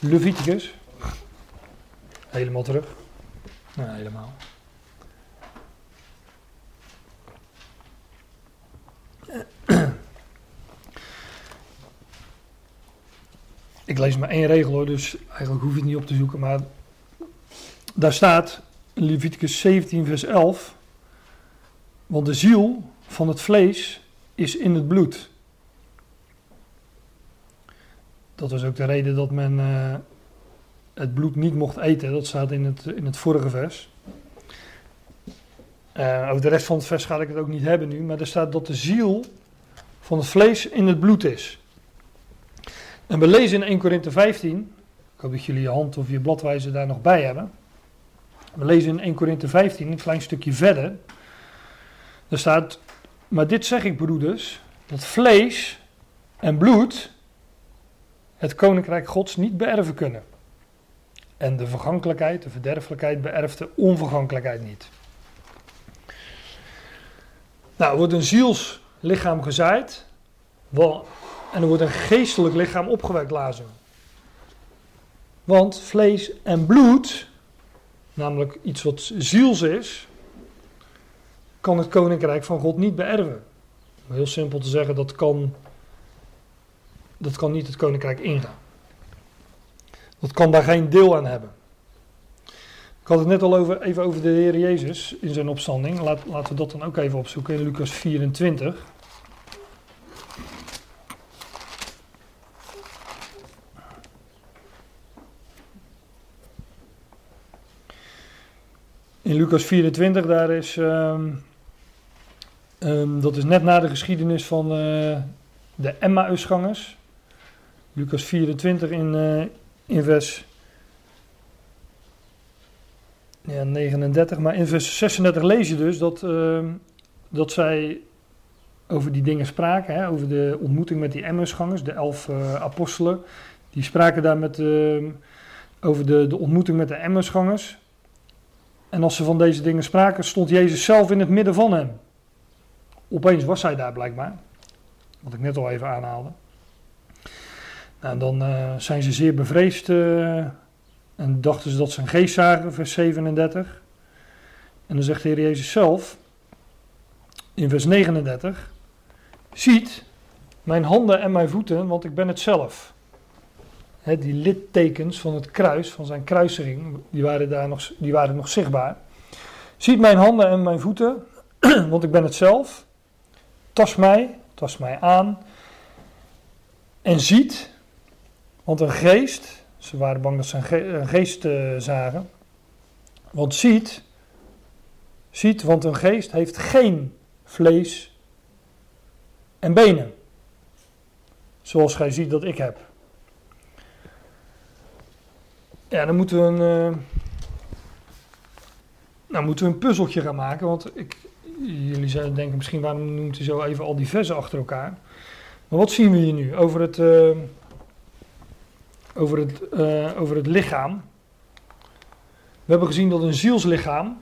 [SPEAKER 1] Leviticus. Helemaal terug. Nou, helemaal. Ik lees maar één regel hoor, dus eigenlijk hoef je het niet op te zoeken. Maar daar staat Leviticus 17, vers 11. Want de ziel van het vlees is in het bloed. Dat was ook de reden dat men uh, het bloed niet mocht eten. Dat staat in het, in het vorige vers. Uh, over de rest van het vers ga ik het ook niet hebben nu. Maar er staat dat de ziel van het vlees in het bloed is. En we lezen in 1 Korinthe 15. Ik hoop dat jullie je hand of je bladwijzer daar nog bij hebben. We lezen in 1 Korinthe 15, een klein stukje verder. Er staat, maar dit zeg ik broeders, dat vlees en bloed het koninkrijk gods niet beërven kunnen. En de vergankelijkheid, de verderfelijkheid beërft de onvergankelijkheid niet. Nou, er wordt een zielslichaam gezaaid. En er wordt een geestelijk lichaam opgewekt, lazen. Want vlees en bloed, namelijk iets wat ziels is, kan het koninkrijk van God niet beërven. Om heel simpel te zeggen, dat kan, dat kan niet het koninkrijk ingaan. Dat kan daar geen deel aan hebben. Ik had het net al over, even over de Heer Jezus in zijn opstanding. Laat, laten we dat dan ook even opzoeken in Lucas 24. In Lucas 24, daar is, um, um, dat is net na de geschiedenis van uh, de Emmausgangers. Lucas 24 in, uh, in vers ja, 39, maar in vers 36 lees je dus dat, uh, dat zij over die dingen spraken, hè, over de ontmoeting met die Emmausgangers, de elf uh, apostelen. Die spraken daar met, uh, over de, de ontmoeting met de Emmausgangers. En als ze van deze dingen spraken, stond Jezus zelf in het midden van hen. Opeens was hij daar blijkbaar, wat ik net al even aanhaalde. Nou, dan uh, zijn ze zeer bevreesd uh, en dachten ze dat ze een geest zagen, vers 37. En dan zegt de Heer Jezus zelf in vers 39: Ziet mijn handen en mijn voeten, want ik ben het zelf. Die littekens van het kruis, van zijn kruising, die waren, daar nog, die waren nog zichtbaar. Ziet mijn handen en mijn voeten, want ik ben het zelf. Tas mij, tas mij aan. En ziet, want een geest, ze waren bang dat ze een, ge een geest uh, zagen. Want ziet, Ziet, want een geest heeft geen vlees en benen. Zoals gij ziet dat ik heb. Ja, dan moeten we een, uh, nou, moeten we een puzzeltje gaan maken. Want ik, jullie zouden denken misschien waarom noemt hij zo even al die versen achter elkaar. Maar wat zien we hier nu over het, uh, over het, uh, over het lichaam? We hebben gezien dat een zielslichaam,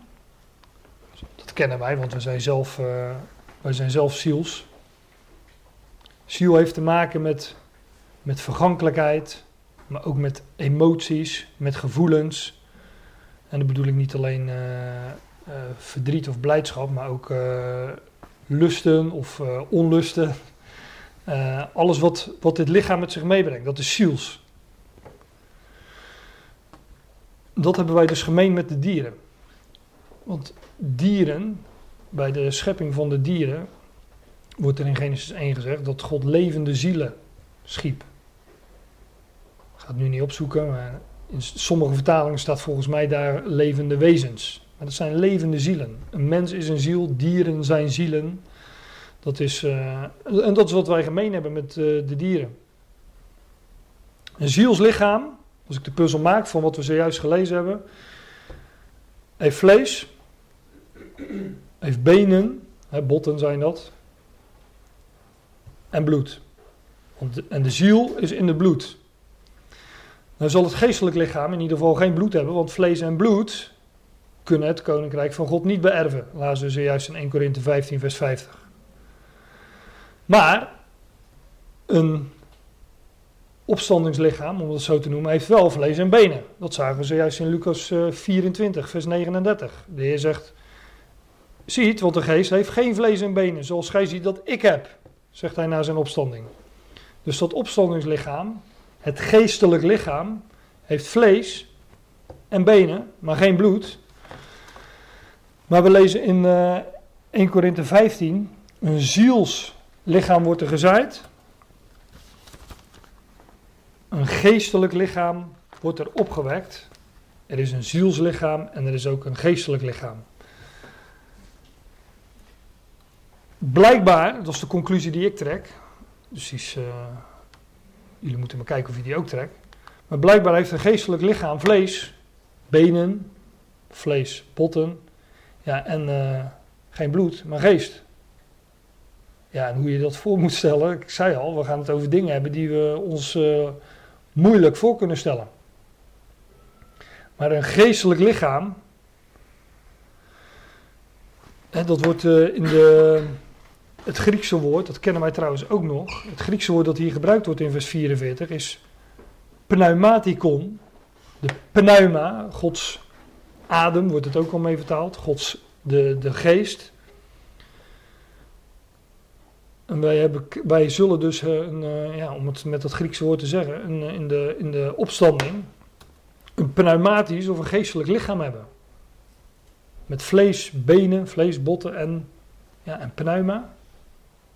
[SPEAKER 1] dat kennen wij, want we zijn zelf, uh, wij zijn zelf ziels. Ziel heeft te maken met, met vergankelijkheid, maar ook met emoties, met gevoelens. En dat bedoel ik niet alleen uh, verdriet of blijdschap, maar ook uh, lusten of onlusten. alles wat, wat dit lichaam met zich meebrengt, dat is ziels. Dat hebben wij dus gemeen met de dieren. Want dieren, bij de schepping van de dieren, wordt er in Genesis 1 gezegd dat God levende zielen schiep. Ik ga het nu niet opzoeken, maar in sommige vertalingen staat volgens mij daar levende wezens. Dat zijn levende zielen. Een mens is een ziel, dieren zijn zielen. Dat is, uh, en dat is wat wij gemeen hebben met uh, de dieren. Een zielslichaam, als ik de puzzel maak van wat we zojuist gelezen hebben, heeft vlees, heeft benen, hè, botten zijn dat, en bloed. En de ziel is in het bloed. Dan zal het geestelijk lichaam in ieder geval geen bloed hebben, want vlees en bloed kunnen het koninkrijk van God niet beërven. Laten we zojuist in 1 Korinthe 15, vers 50. Maar een opstandingslichaam, om het zo te noemen, heeft wel vlees en benen. Dat zagen we zojuist in Lucas 24, vers 39. De Heer zegt: Ziet, want de geest heeft geen vlees en benen, zoals gij ziet dat ik heb, zegt hij na zijn opstanding. Dus dat opstandingslichaam het geestelijk lichaam heeft vlees en benen, maar geen bloed. Maar we lezen in uh, 1 Korinthe 15, een zielslichaam wordt er gezaaid. Een geestelijk lichaam wordt er opgewekt. Er is een zielslichaam en er is ook een geestelijk lichaam. Blijkbaar, dat is de conclusie die ik trek, dus is, uh, Jullie moeten maar kijken of je die ook trekt. Maar blijkbaar heeft een geestelijk lichaam vlees, benen, vlees, potten. Ja, en uh, geen bloed, maar geest. Ja, en hoe je dat voor moet stellen, ik zei al, we gaan het over dingen hebben die we ons uh, moeilijk voor kunnen stellen. Maar een geestelijk lichaam, hè, dat wordt uh, in de het Griekse woord, dat kennen wij trouwens ook nog. Het Griekse woord dat hier gebruikt wordt in vers 44 is pneumatikon. De pneuma, Gods adem, wordt het ook al mee vertaald. Gods, de, de geest. En wij, hebben, wij zullen dus, eh, een, uh, ja, om het met dat Griekse woord te zeggen, een, in, de, in de opstanding een pneumatisch of een geestelijk lichaam hebben. Met vlees, benen, vlees, botten en, ja, en pneuma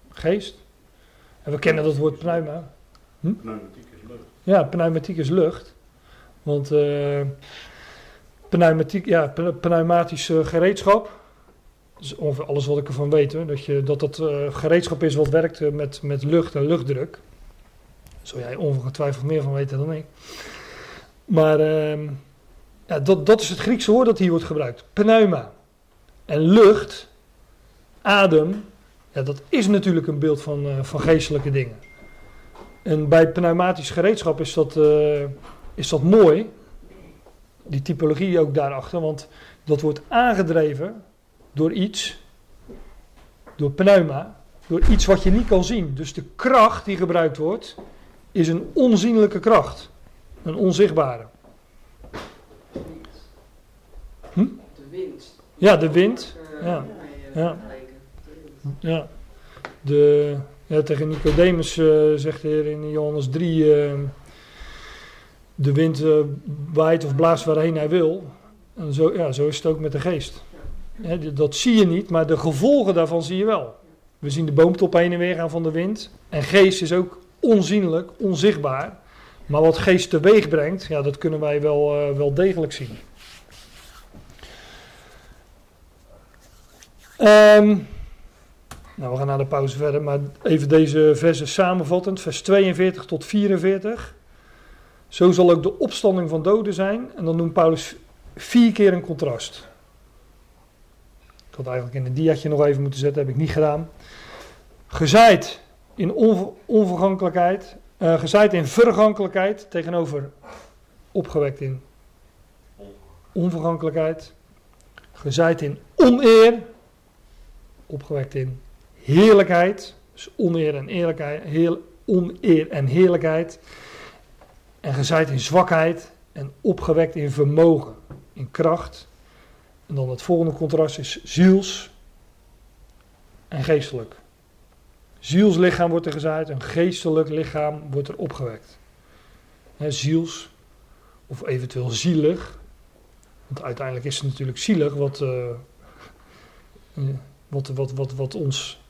[SPEAKER 1] geest. En we kennen dat woord pneuma.
[SPEAKER 2] Hm? Pneumatiek is lucht.
[SPEAKER 1] Ja, pneumatiek is lucht. Want uh, pneumatiek, ja, pneumatisch gereedschap. Dat ongeveer alles wat ik ervan weet. Dat, je, dat dat uh, gereedschap is wat werkt met, met lucht en luchtdruk. Zul jij ongetwijfeld meer van weten dan ik. Maar ehm, ja, dat, dat is het Griekse woord dat hier wordt gebruikt. Pneuma. En lucht, adem, ja, dat is natuurlijk een beeld van, uh, van geestelijke dingen. En bij pneumatisch gereedschap is dat, is dat mooi, die typologie ook daarachter, want dat wordt aangedreven door iets, door pneuma, door iets wat je niet kan zien. Dus de kracht die gebruikt wordt, is een onzienlijke kracht, een onzichtbare. Hm?
[SPEAKER 4] De wind.
[SPEAKER 1] Ja, de wind. Ja. ja. Ja, de, ja tegen Nicodemus uh, zegt de Heer in Johannes 3: uh, De wind uh, waait of blaast waarheen hij wil. En zo, ja, zo is het ook met de geest. Dat zie je niet, maar de gevolgen daarvan zie je wel. We zien de boomtop heen en weer gaan van de wind. En geest is ook onzienlijk, onzichtbaar. Maar wat geest teweeg brengt, ja, dat kunnen wij wel, wel degelijk zien. Ehm, nou, we gaan naar de pauze verder, maar even deze versen samenvattend. Vers 42 tot 44. Zo zal ook de opstanding van doden zijn. En dan noemt Paulus vier keer een contrast. Ik had eigenlijk in een diaatje nog even moeten zetten, heb ik niet gedaan. Gezaaid in onver- onvergankelijkheid, eh, gezaaid in vergankelijkheid tegenover opgewekt in onvergankelijkheid. Gezaaid in oneer, opgewekt in heerlijkheid. Dus oneer en eerlijkheid, heel, oneer en heerlijkheid. En gezaaid in zwakheid en opgewekt in vermogen, in kracht. En dan het volgende contrast is ziels en geestelijk. Zielslichaam wordt er gezaaid, een geestelijk lichaam wordt er opgewekt. Hè, ziels, of eventueel zielig. Want uiteindelijk is het natuurlijk zielig wat, eh, eh, wat, wat, wat, wat, ons,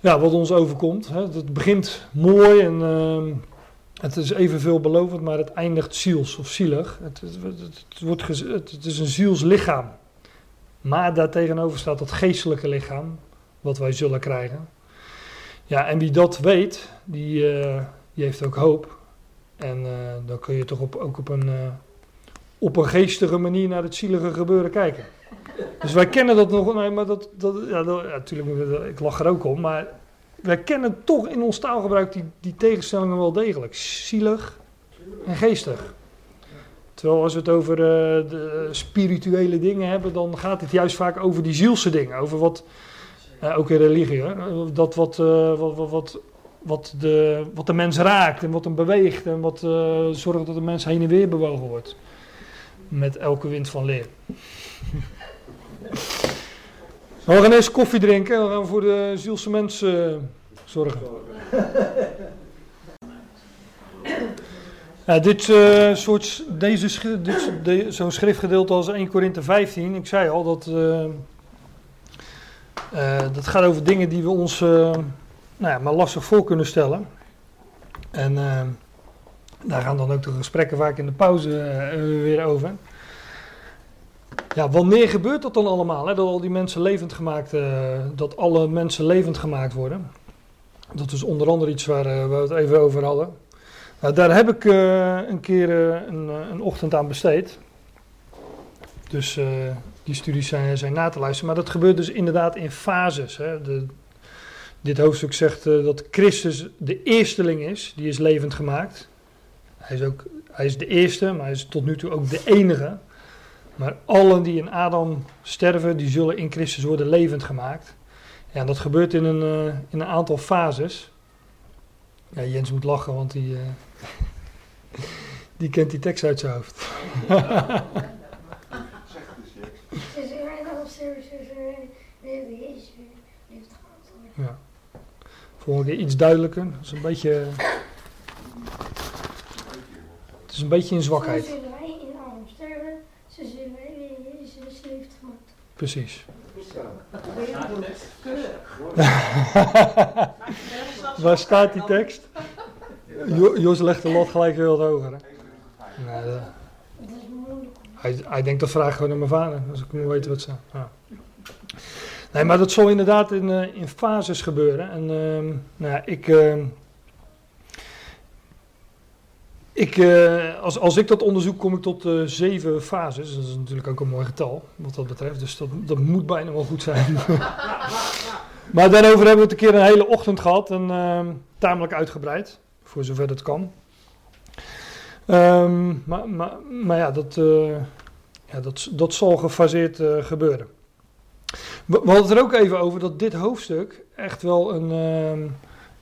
[SPEAKER 1] ja, wat ons overkomt. Het begint mooi en ehm, het is evenveel belovend, maar het eindigt ziels of zielig. Het, het, wordt het, is een zielslichaam. Maar daartegenover staat dat geestelijke lichaam, wat wij zullen krijgen. Ja, en wie dat weet, die, eh, die heeft ook hoop. En eh, dan kun je toch op, ook op een, eh, op een geestige manier naar het zielige gebeuren kijken. Dus wij kennen dat nog, nee, maar dat, dat, ja, dat, ja, natuurlijk, ik lach er ook om, maar wij kennen toch in ons taalgebruik die, die tegenstellingen wel degelijk. Zielig en geestig. Terwijl als we het over eh, de spirituele dingen hebben, dan gaat het juist vaak over die zielse dingen. Over wat, eh, ook in religie, hè, dat wat, eh, wat, wat, wat, wat, de, wat de mens raakt en wat hem beweegt en wat zorgt dat de mens heen en weer bewogen wordt. Met elke wind van leer. We gaan eerst koffie drinken en dan gaan we voor de zielse mens eh, zorgen. Ja, dit eh, soort, deze, dit, de- zo'n schriftgedeelte als 1 Korinthe 15, ik zei al dat, eh, dat gaat over dingen die we ons nou ja, maar lastig voor kunnen stellen. En daar gaan dan ook de gesprekken vaak in de pauze weer over. Ja, wanneer gebeurt dat dan allemaal? Hè? Dat al die mensen levend gemaakt, eh, dat alle mensen levend gemaakt worden. Dat is onder andere iets waar, eh, we het even over hadden. Nou, daar heb ik eh, een keer een, een ochtend aan besteed. Dus die studies zijn, zijn na te luisteren. Maar dat gebeurt dus inderdaad in fases. Hè? De, dit hoofdstuk zegt dat Christus de eersteling is, die is levend gemaakt. Hij is, ook, hij is de eerste, maar hij is tot nu toe ook de enige. Maar allen die in Adam sterven, die zullen in Christus worden levend gemaakt. Ja, dat gebeurt in een, eh, in een aantal fases. Ja, Jens moet lachen, want die, eh, die kent die tekst uit zijn hoofd.
[SPEAKER 3] Gehad.
[SPEAKER 1] Volgende keer iets duidelijker. Dat is een beetje. Het is een beetje in
[SPEAKER 3] Zo
[SPEAKER 1] zwakheid.
[SPEAKER 3] zullen wij in Adam sterven, ze Jezus heeft gemaakt.
[SPEAKER 1] Precies. Waar staat die tekst? Jo- Jos legt de lat gelijk heel wat hoger. Hè? Nee, dat-
[SPEAKER 3] Het is moeilijk.
[SPEAKER 1] hij, hij denkt dat vraag gewoon naar mijn vader, als ik moet weten wat ze. Ja. Nee, maar dat zal inderdaad in, eh, in fases gebeuren. En ehm, nou ja, ik. ehm, ik eh, als, als ik dat onderzoek, kom ik tot eh, zeven fases. Dat is natuurlijk ook een mooi getal, wat dat betreft. Dus dat, dat moet bijna wel goed zijn. maar daarover hebben we het een keer een hele ochtend gehad. En ehm, tamelijk uitgebreid, voor zover dat kan. Ehm, maar, maar, ja, dat, eh, ja dat, dat zal gefaseerd gebeuren. We, we hadden het er ook even over dat dit hoofdstuk echt wel een ehm,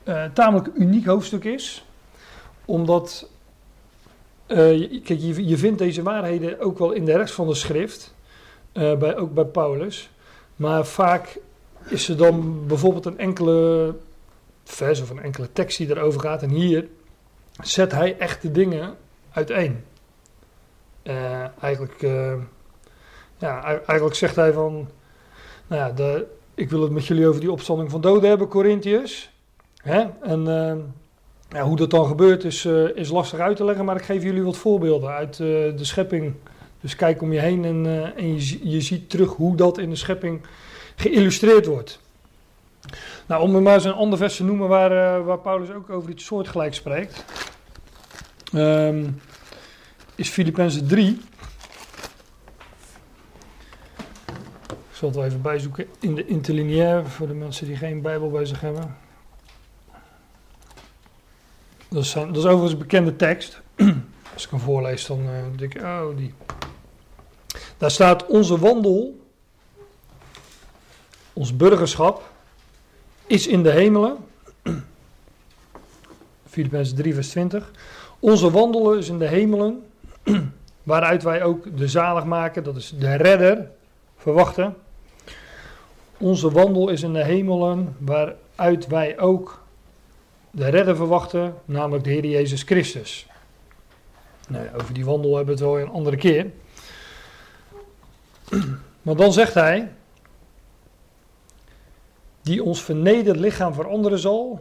[SPEAKER 1] eh, tamelijk uniek hoofdstuk is. Omdat, je- kijk, je, vindt deze waarheden ook wel in de rest van de schrift. eh, bij, ook bij Paulus. Maar vaak is er dan bijvoorbeeld een enkele vers of een enkele tekst die erover gaat. En hier zet hij echt de dingen uiteen. Eh, eigenlijk, eh, ja, ei- eigenlijk zegt hij van, nou ja, de, ik wil het met jullie over die opstanding van doden hebben, Corinthiërs. Hè? En eh, hoe dat dan gebeurt is, eh, is lastig uit te leggen, maar ik geef jullie wat voorbeelden uit eh, de schepping. Dus kijk om je heen en, eh, en je, je ziet terug hoe dat in de schepping geïllustreerd wordt. Nou, om er maar eens een ander vers te noemen waar, waar Paulus ook over iets soortgelijks spreekt, ehm, is Filippenzen 3. Ik zal het wel even bijzoeken in de interlineair voor de mensen die geen Bijbel bij zich hebben. Dat is, dat is overigens bekende tekst. Als ik hem voorlees, dan uh, denk ik, oh, die. Daar staat: Onze wandel, ons burgerschap, is in de hemelen. Filippenzen 3, vers 20. Onze wandel is in de hemelen, waaruit wij ook de zalig maken, dat is de redder, verwachten. Onze wandel is in de hemelen, waaruit wij ook de redder verwachten, namelijk de Heer Jezus Christus. Nou over die wandel hebben we het wel een andere keer. Maar dan zegt hij, die ons vernederd lichaam veranderen zal.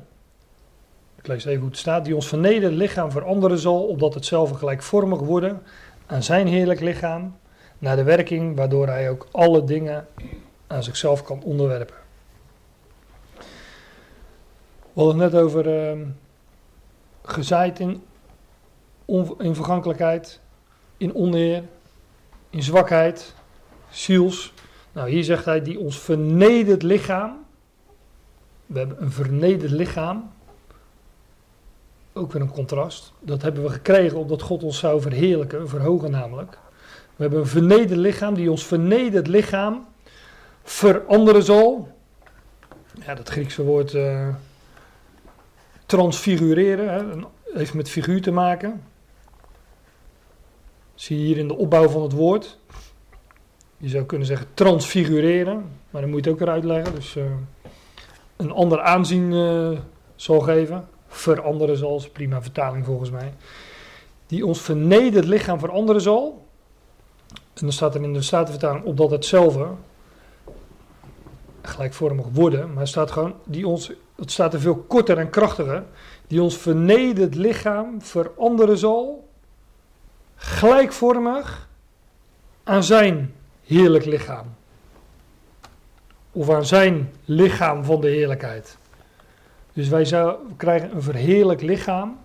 [SPEAKER 1] Ik lees even hoe het staat. Die ons vernederd lichaam veranderen zal, opdat het zelf gelijkvormig worden aan zijn heerlijk lichaam, naar de werking waardoor hij ook alle dingen aan zichzelf kan onderwerpen. We hadden het net over uh, gezaaid in, vergankelijkheid, in oneer, in zwakheid, ziels. Nou, hier zegt hij die ons vernederd lichaam. We hebben een vernederd lichaam. Ook weer een contrast. Dat hebben we gekregen omdat God ons zou verheerlijken, verhogen namelijk. We hebben een vernederd lichaam die ons vernederd lichaam veranderen zal. Ja, dat Griekse woord uh, transfigureren hè, heeft met figuur te maken. Zie je hier in de opbouw van het woord. Je zou kunnen zeggen transfigureren, maar dan moet je het ook weer uitleggen. Dus uh, een ander aanzien uh, zal geven. Veranderen zal, is prima vertaling volgens mij. Die ons vernederd lichaam veranderen zal. En dan staat er in de Statenvertaling opdat hetzelfde gelijkvormig worden. Maar staat gewoon, die ons, het staat er veel korter en krachtiger. Die ons vernederd lichaam veranderen zal. Gelijkvormig aan zijn heerlijk lichaam. Of aan zijn lichaam van de heerlijkheid. Dus wij zou, krijgen een verheerlijk lichaam.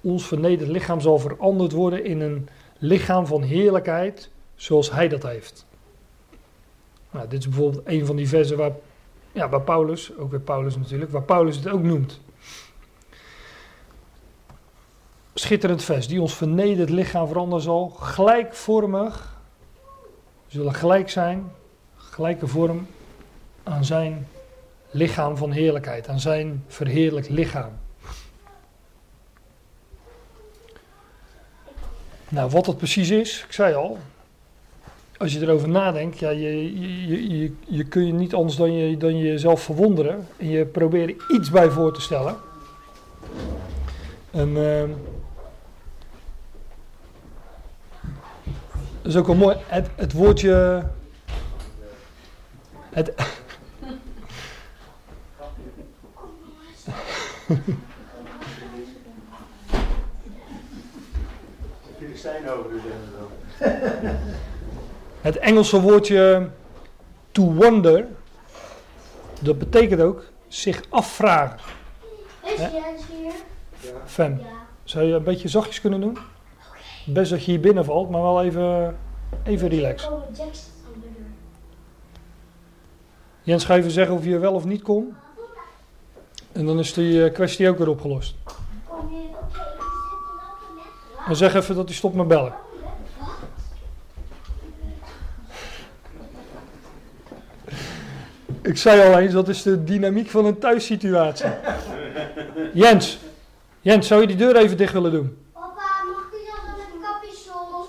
[SPEAKER 1] Ons vernederd lichaam zal veranderd worden in een lichaam van heerlijkheid zoals hij dat heeft. Nou, dit is bijvoorbeeld een van die versen waar, ja, waar Paulus, ook weer Paulus natuurlijk, waar Paulus het ook noemt. Schitterend vers, die ons vernederd lichaam veranderen zal, gelijkvormig zullen gelijk zijn, gelijke vorm aan zijn lichaam van heerlijkheid, aan zijn verheerlijk lichaam. Nou, wat dat precies is, ik zei al, als je erover nadenkt, ja, je, je, je, je kun je niet anders dan, je, dan jezelf verwonderen en je probeert iets bij voor te stellen. En uh, dat is ook wel mooi, het, het woordje. Het. Het Engelse woordje to wonder, dat betekent ook zich afvragen.
[SPEAKER 3] Is Jens hier?
[SPEAKER 1] Fem,
[SPEAKER 3] Ja.
[SPEAKER 1] zou je een beetje zachtjes kunnen doen? Best dat je hier binnen valt, maar wel even, even relax. Jens, ga even zeggen of je wel of niet komt. En dan is die eh, kwestie ook weer opgelost. En zeg even dat hij stopt met bellen. Ik zei al eens, dat is de dynamiek van een thuissituatie. Jens, Jens, zou je die deur even dicht willen doen?
[SPEAKER 3] Papa, mag ik dan een capuchon?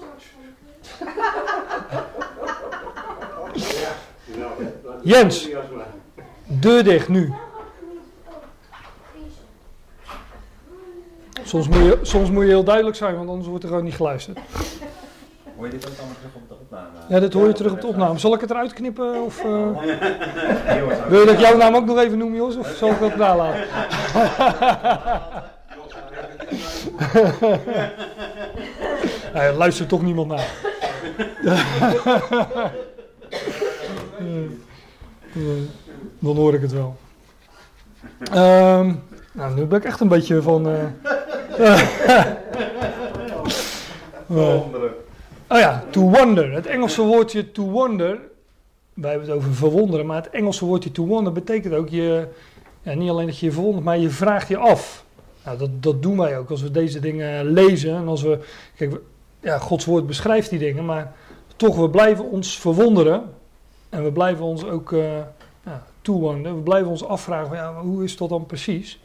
[SPEAKER 1] Jens. Deur dicht nu. Soms moet, je, soms moet je heel duidelijk zijn, want anders wordt er gewoon niet geluisterd.
[SPEAKER 4] Hoor je dit ook allemaal terug op de opname?
[SPEAKER 1] Ja, dit hoor je terug op de opname. Zal ik het eruit knippen? Of, eh, wil je dat ik jouw naam ook nog even noem, Jos? Of zal ik dat nalaten? Er luistert toch niemand naar. Dan hoor ik het wel. Ehm, nou, nu ben ik echt een beetje van.
[SPEAKER 2] Andere.
[SPEAKER 1] Oh ja, to wonder. Het Engelse woordje to wonder. Wij hebben het over verwonderen, maar het Engelse woordje to wonder betekent ook je. Ja, niet alleen dat je je verwondert, maar je vraagt je af. Nou, dat, dat doen wij ook als we deze dingen lezen. En als we. Kijk, ja, Gods woord beschrijft die dingen, maar toch, we blijven ons verwonderen. En we blijven ons ook eh ja. We blijven ons afvragen: van, ja, hoe is dat dan precies?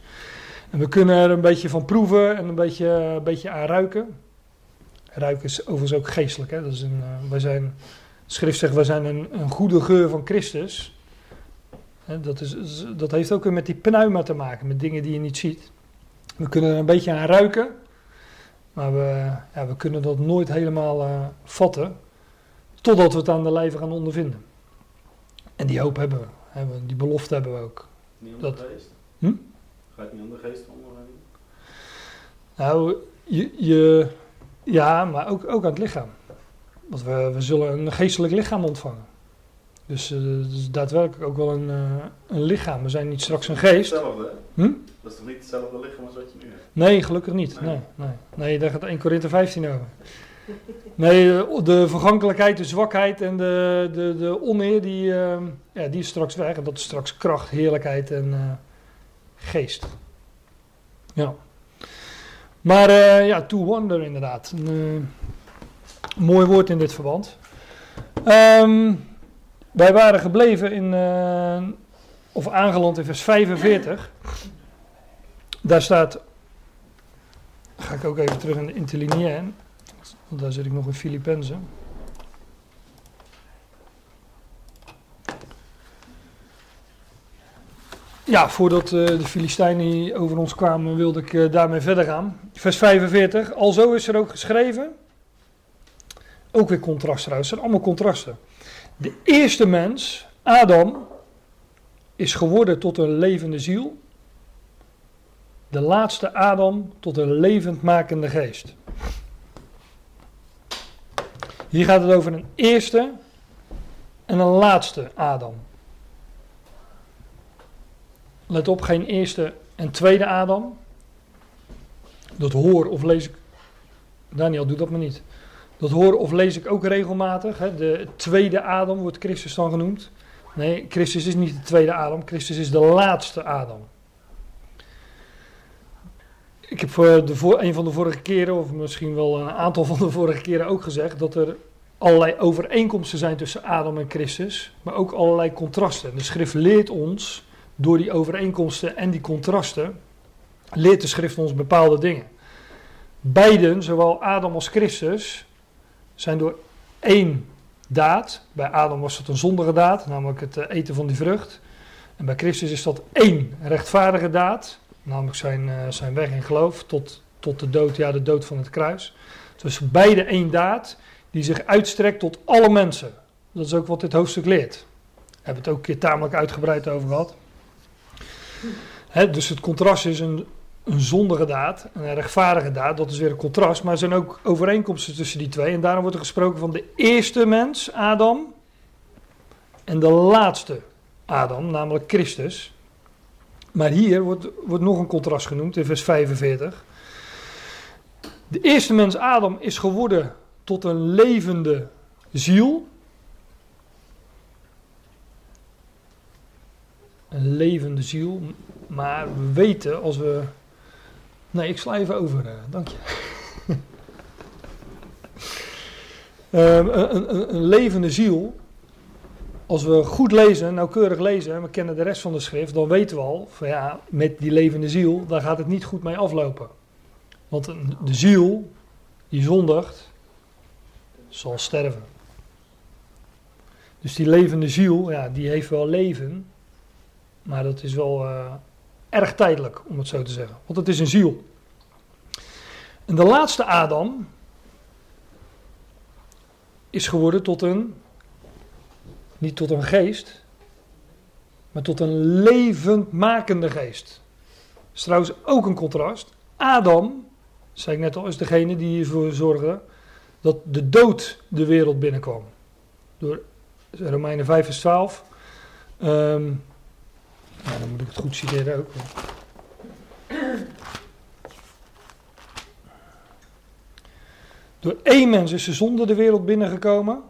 [SPEAKER 1] En we kunnen er een beetje van proeven en een beetje, een beetje aan ruiken. Ruiken is overigens ook geestelijk. Hè? Dat is een, eh, wij zijn, schrift zegt, wij zijn een, een goede geur van Christus. Hè, dat, is, dat heeft ook weer met die pneuma te maken, met dingen die je niet ziet. We kunnen er een beetje aan ruiken, maar we, ja, we kunnen dat nooit helemaal eh, vatten, totdat we het aan de lijve gaan ondervinden. En die hoop hebben we, we- die belofte hebben we ook.
[SPEAKER 2] Niet om
[SPEAKER 1] Dat-
[SPEAKER 2] de geest.
[SPEAKER 1] Hm?
[SPEAKER 2] Gaat niet om de geest onderwijzen.
[SPEAKER 1] Nou, je, je, ja, maar ook, ook aan het lichaam. Want we, we zullen een geestelijk lichaam ontvangen. Dus dus daadwerkelijk ook wel een, eh, een lichaam. We zijn niet straks een geest.
[SPEAKER 2] Hetzelfde?
[SPEAKER 1] Hm?
[SPEAKER 2] Dat is toch niet hetzelfde lichaam als wat je nu hebt?
[SPEAKER 1] Nee, gelukkig niet. Nee, nee. nee daar gaat 1 Korinthe 15 over. Nee, de vergankelijkheid, de zwakheid en de, de, de oneer, die, eh, ja, die is straks weg. En dat is straks kracht, heerlijkheid en geest. Ja. Maar eh, ja, to wonder inderdaad. Een eh, mooi woord in dit verband. Ehm, wij waren gebleven in, eh, of aangeland in vers 45. Daar staat Ga ik ook even terug in de interlineair. Want daar zit ik nog in Filippenzen. Ja, voordat eh, de Filistijnen over ons kwamen, wilde ik eh, daarmee verder gaan. Vers 45. Alzo is er ook geschreven. Ook weer contrast trouwens. Het zijn allemaal contrasten. De eerste mens, Adam, is geworden tot een levende ziel de laatste Adam tot een levendmakende geest. Hier gaat het over een eerste en een laatste Adam. Let op, geen eerste en tweede Adam. Dat hoor of lees ik. Daniel, doe dat maar niet. Dat hoor of lees ik ook regelmatig. Hè. De tweede Adam wordt Christus dan genoemd. Nee, Christus is niet de tweede Adam. Christus is de laatste Adam. Ik heb voor de een van de vorige keren, of misschien wel een aantal van de vorige keren ook gezegd, dat er allerlei overeenkomsten zijn tussen Adam en Christus, maar ook allerlei contrasten. De schrift leert ons, door die overeenkomsten en die contrasten, leert de schrift ons bepaalde dingen. Beiden, zowel Adam als Christus, zijn door één daad. Bij Adam was dat een zondige daad, namelijk het eh, eten van die vrucht. En bij Christus is dat één rechtvaardige daad, namelijk zijn, eh, zijn weg in geloof tot, tot de dood, ja, de dood van het kruis. Dus beide één daad die zich uitstrekt tot alle mensen. Dat is ook wat dit hoofdstuk leert. We hebben het ook een keer tamelijk uitgebreid over gehad. Dus het contrast is een, een zondige daad en een rechtvaardige daad. Dat is weer een contrast, maar er zijn ook overeenkomsten tussen die twee. En daarom wordt er gesproken van de eerste mens, Adam, en de laatste Adam, namelijk Christus. Maar hier wordt, wordt nog een contrast genoemd in vers 45. De eerste mens Adam is geworden tot een levende ziel. Een levende ziel. Maar we weten als we. Nee, ik sla even over. eh, dank je. Ehm, een, een, een levende ziel. Als we goed lezen, nauwkeurig lezen en we kennen de rest van de schrift, dan weten we al van ja, met die levende ziel, daar gaat het niet goed mee aflopen. Want de ziel die zondigt, zal sterven. Dus die levende ziel, ja, die heeft wel leven, maar dat is wel eh, erg tijdelijk, om het zo te zeggen. Want het is een ziel. En de laatste Adam is geworden tot een, niet tot een geest, maar tot een levendmakende geest. Dat is trouwens ook een contrast. Adam, zei ik net al, is degene die ervoor zorgde dat de dood de wereld binnenkwam. Door Romeinen 5 vers 12. Ehm ja, dan moet ik het goed citeren ook. Door één mens is de zonde de wereld binnengekomen.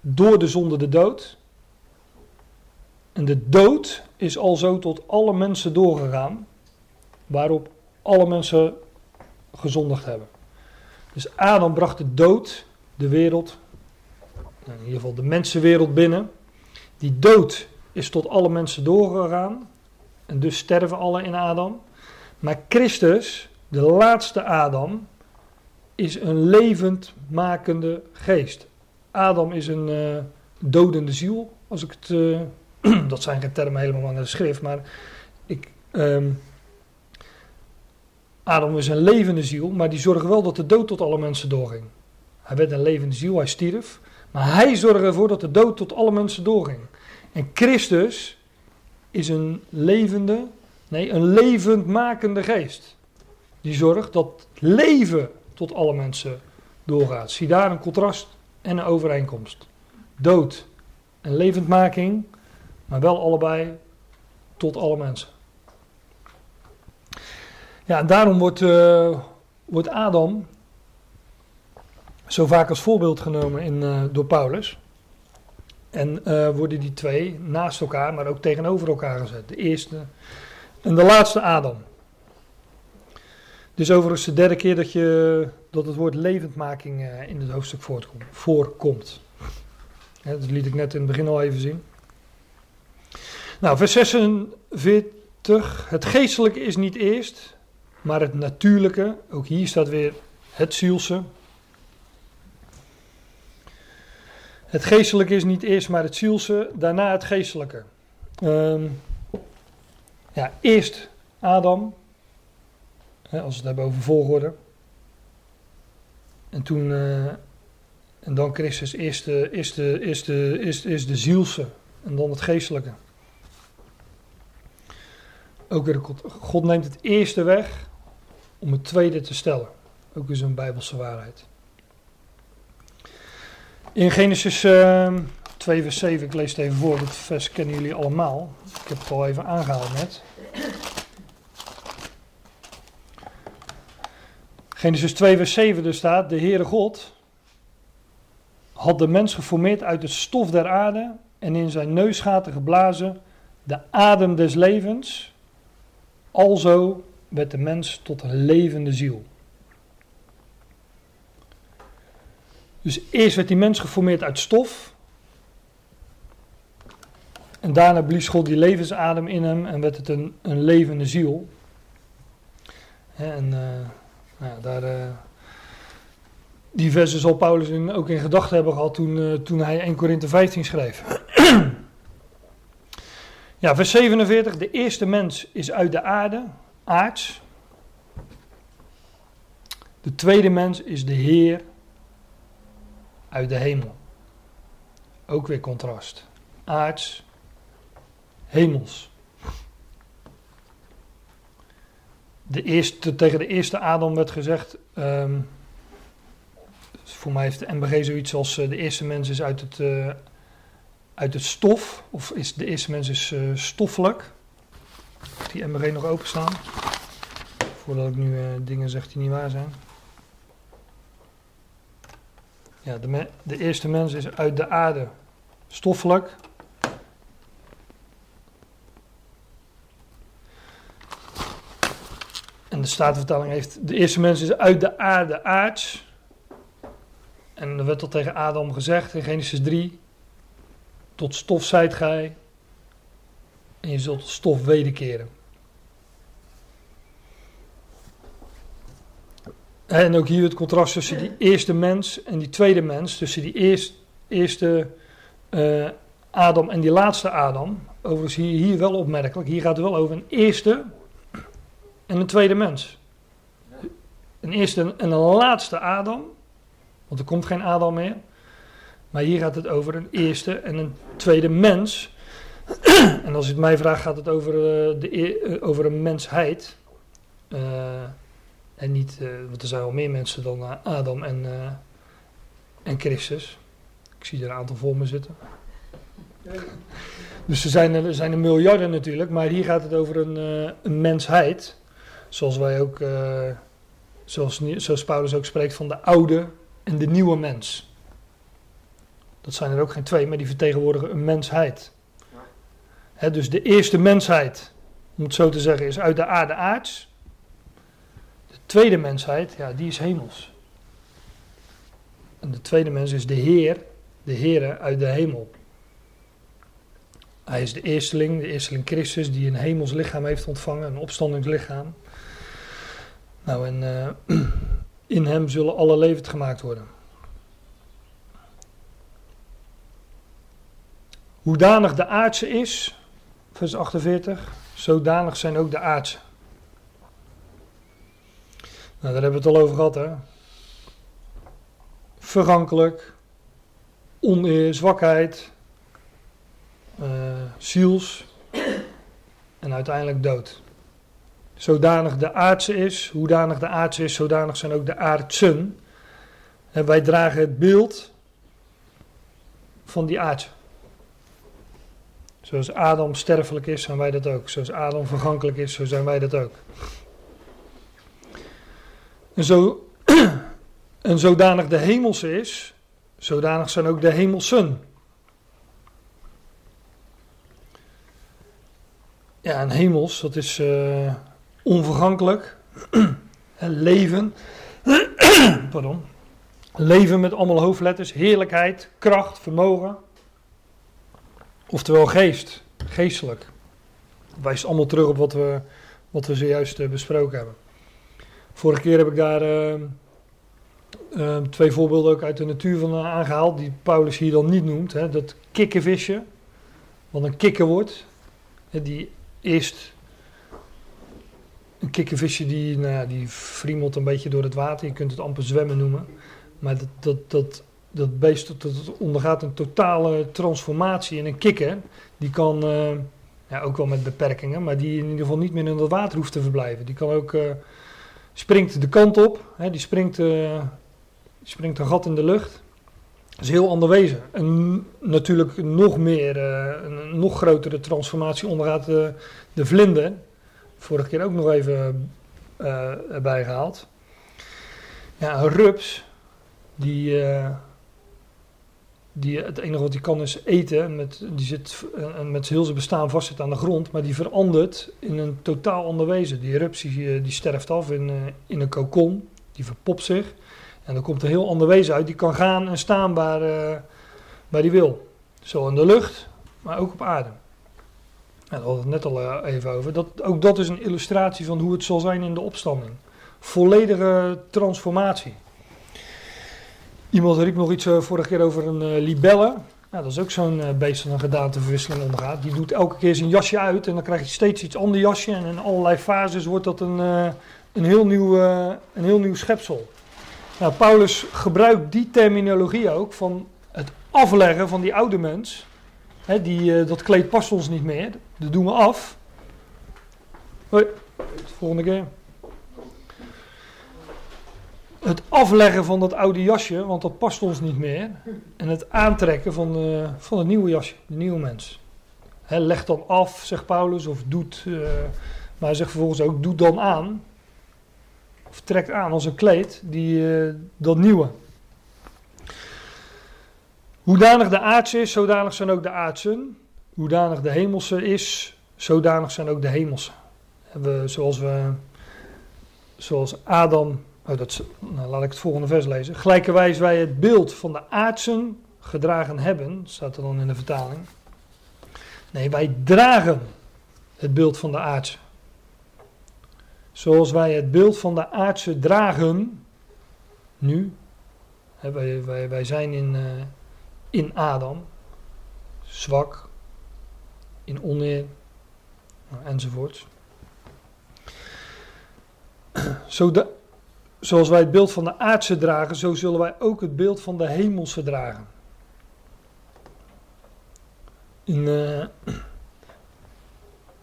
[SPEAKER 1] Door de zonde de dood. En de dood is alzo tot alle mensen doorgegaan. Waarop alle mensen gezondigd hebben. Dus Adam bracht de dood de wereld, nou, in ieder geval de mensenwereld binnen. Die dood is tot alle mensen doorgegaan. En dus sterven alle in Adam. Maar Christus, de laatste Adam, is een levend makende geest. Adam is een eh, dodende ziel, als ik het. eh, dat zijn geen termen helemaal naar de schrift, maar ik. ehm, Adam is een levende ziel, maar die zorgde wel dat de dood tot alle mensen doorging. Hij werd een levende ziel, hij stierf. Maar hij zorgde ervoor dat de dood tot alle mensen doorging. En Christus is een levende, nee, een levendmakende geest. Die zorgt dat leven tot alle mensen doorgaat. Zie daar een contrast en een overeenkomst. Dood en levendmaking, maar wel allebei tot alle mensen. Ja, en daarom wordt, eh, wordt Adam zo vaak als voorbeeld genomen in, eh, door Paulus. En eh, worden die twee naast elkaar, maar ook tegenover elkaar gezet. De eerste en de laatste Adam. Is overigens de derde keer dat, je, dat het woord levendmaking eh, in het hoofdstuk voortkomt, voorkomt. Dat liet ik net in het begin al even zien. Nou, vers 46. Het geestelijke is niet eerst, maar het natuurlijke. Ook hier staat weer het zielse. Het geestelijke is niet eerst, maar het zielse. Daarna het geestelijke. Ehm, ja, eerst Adam. Hè, als we het hebben over volgorde. En toen. eh, en dan Christus. Eerst de, eerst, de, eerst, de, eerst, de zielse. En dan het geestelijke. Ook weer, God, neemt het eerste weg om het tweede te stellen. Ook weer zo'n bijbelse waarheid. In Genesis eh, 2 vers 7, ik lees het even voor, dat vers kennen jullie allemaal. Ik heb het al even aangehaald net. Genesis 2 vers 7 er staat, de Heere God had de mens geformeerd uit het stof der aarde en in zijn neusgaten geblazen de adem des levens. Alzo werd de mens tot een levende ziel. Dus eerst werd die mens geformeerd uit stof. En daarna blies God die levensadem in hem en werd het een, een levende ziel. En eh, nou ja, daar, eh, die versen zal Paulus in, ook in gedachten hebben gehad toen, eh, toen hij 1 Korinthe 15 schreef. ja, vers 47. De eerste mens is uit de aarde, aards. De tweede mens is de Heer uit de hemel. Ook weer contrast. Aards, hemels. De eerste, tegen de eerste Adam werd gezegd. ehm, voor mij heeft de MBG zoiets als eh, de eerste mens is uit het, eh, uit het stof. Of is de eerste mens is eh, stoffelijk. Die MBG nog openstaan? Voordat ik nu dingen zeg die niet waar zijn. Ja, de, de eerste mens is uit de aarde stoffelijk. En de Statenvertaling heeft, de eerste mens is uit de aarde aards. En er werd al tegen Adam gezegd in Genesis 3, tot stof zijt gij en je zult stof wederkeren. En ook hier het contrast tussen die eerste mens en die tweede mens. Tussen die eerst, eerste eh, Adam en die laatste Adam. Overigens hier, hier wel opmerkelijk. Hier gaat het wel over een eerste en een tweede mens. Een eerste en een laatste Adam. Want er komt geen Adam meer. Maar hier gaat het over een eerste en een tweede mens. en als u het mij vraagt, gaat het over, eh, de, e- eh, over een mensheid. En niet, eh, want er zijn wel meer mensen dan eh, Adam en, eh, en Christus. Ik zie er een aantal voor me zitten. Dus er zijn, er zijn er miljarden natuurlijk, maar hier gaat het over een, een mensheid. Zoals wij ook, zoals, zoals Paulus ook spreekt van de oude en de nieuwe mens. Dat zijn er ook geen twee, maar die vertegenwoordigen een mensheid. Hè, dus de eerste mensheid, om het zo te zeggen, is uit de aarde aards. De tweede mensheid, ja, die is hemels. En de tweede mens is de Heer, de Heere uit de hemel. Hij is de eersteling, de eersteling Christus, die een hemels lichaam heeft ontvangen, een opstandingslichaam. Nou, en eh, in hem zullen alle levend gemaakt worden. Hoedanig de aardse is, vers 48, zodanig zijn ook de aardse. Nou, daar hebben we het al over gehad, hè. Vergankelijk, oneer, zwakheid, eh, ziels en uiteindelijk dood. Zodanig de aardse is, hoedanig de aardse is, zodanig zijn ook de aardsen. En wij dragen het beeld van die aardse. Zoals Adam sterfelijk is, zijn wij dat ook. Zoals Adam vergankelijk is, zo zijn wij dat ook. En, zo, en zodanig de hemelse is, zodanig zijn ook de hemelsen. Ja, en hemels, dat is eh, onvergankelijk. En leven. Pardon. Leven met allemaal hoofdletters. Heerlijkheid, kracht, vermogen. Oftewel geest, geestelijk. Wijst allemaal terug op wat we, wat we zojuist eh, besproken hebben. Vorige keer heb ik daar eh, eh, twee voorbeelden ook uit de natuur van eh, aangehaald, die Paulus hier dan niet noemt. Hè, dat kikkervisje, wat een kikker wordt, hè, die eerst een kikkervisje die, nou, ja, die friemelt een beetje door het water, je kunt het amper zwemmen noemen. Maar dat, dat, dat, dat beest dat, dat ondergaat een totale transformatie in een kikker. Die kan, eh, ja, ook wel met beperkingen, maar die in ieder geval niet meer in dat water hoeft te verblijven. Die kan ook, eh, springt de kant op, hè, die springt, eh, die springt een gat in de lucht. Dat is heel ander wezen. En natuurlijk nog meer, eh, een nog grotere transformatie ondergaat de, de vlinder. Vorige keer ook nog even eh, erbij gehaald. Ja, rups, die, eh, die het enige wat hij kan is eten. Met, die zit eh, met heel zijn bestaan vast zit aan de grond, maar die verandert in een totaal ander wezen. Die rups die, eh, die sterft af in, eh, in een kokon, die verpopt zich. En dan komt een heel ander wezen uit. Die kan gaan en staan waar, eh, waar die wil. Zo in de lucht, maar ook op aarde. Daar hadden we het net al eh, even over. Dat, ook dat is een illustratie van hoe het zal zijn in de opstanding. Volledige transformatie. Iemand riep nog iets eh, vorige keer over een eh, libelle. Nou, dat is ook zo'n eh, beest dat een gedaanteverwisseling ondergaat. Die doet elke keer zijn jasje uit en dan krijg je steeds iets ander jasje. En in allerlei fases wordt dat een, een, heel, nieuw, een heel nieuw schepsel. Nou, Paulus gebruikt die terminologie ook van het afleggen van die oude mens. Hè, die, dat kleed past ons niet meer, dat doen we af. Hoi, volgende keer. Het afleggen van dat oude jasje, want dat past ons niet meer. En het aantrekken van, van het nieuwe jasje, de nieuwe mens. Leg dan af, zegt Paulus, of doet. eh, maar hij zegt vervolgens ook: doe dan aan. Of trekt aan als een kleed, die, eh, dat nieuwe. Hoedanig de aardse is, zodanig zijn ook de aardsen. Hoedanig de hemelse is, zodanig zijn ook de hemelse. We, zoals, we, zoals Adam, oh dat, nou, laat ik het volgende vers lezen. Gelijkerwijs wij het beeld van de aardsen gedragen hebben, staat er dan in de vertaling. Nee, wij dragen het beeld van de aardse. Zoals wij het beeld van de aardse dragen, nu, wij, wij, wij zijn in, eh, in Adam, zwak, in oneer, nou, enzovoort. Zoda- zoals wij het beeld van de aardse dragen, zo zullen wij ook het beeld van de hemelse dragen. In, eh,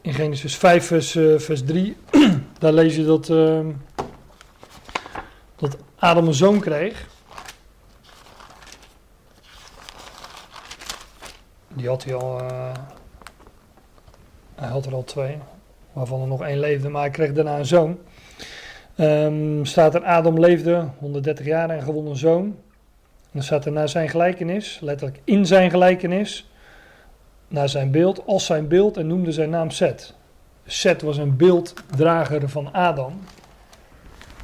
[SPEAKER 1] in Genesis 5, vers, eh, vers 3, daar lees je dat, eh, dat Adam een zoon kreeg. Die had hij al. eh, hij had er al twee, waarvan er nog één leefde, maar hij kreeg daarna een zoon. Ehm, staat er: Adam leefde 130 jaar en gewon een zoon. En dan staat er naar zijn gelijkenis, letterlijk in zijn gelijkenis, naar zijn beeld, als zijn beeld en noemde zijn naam Seth. Seth was een beelddrager van Adam,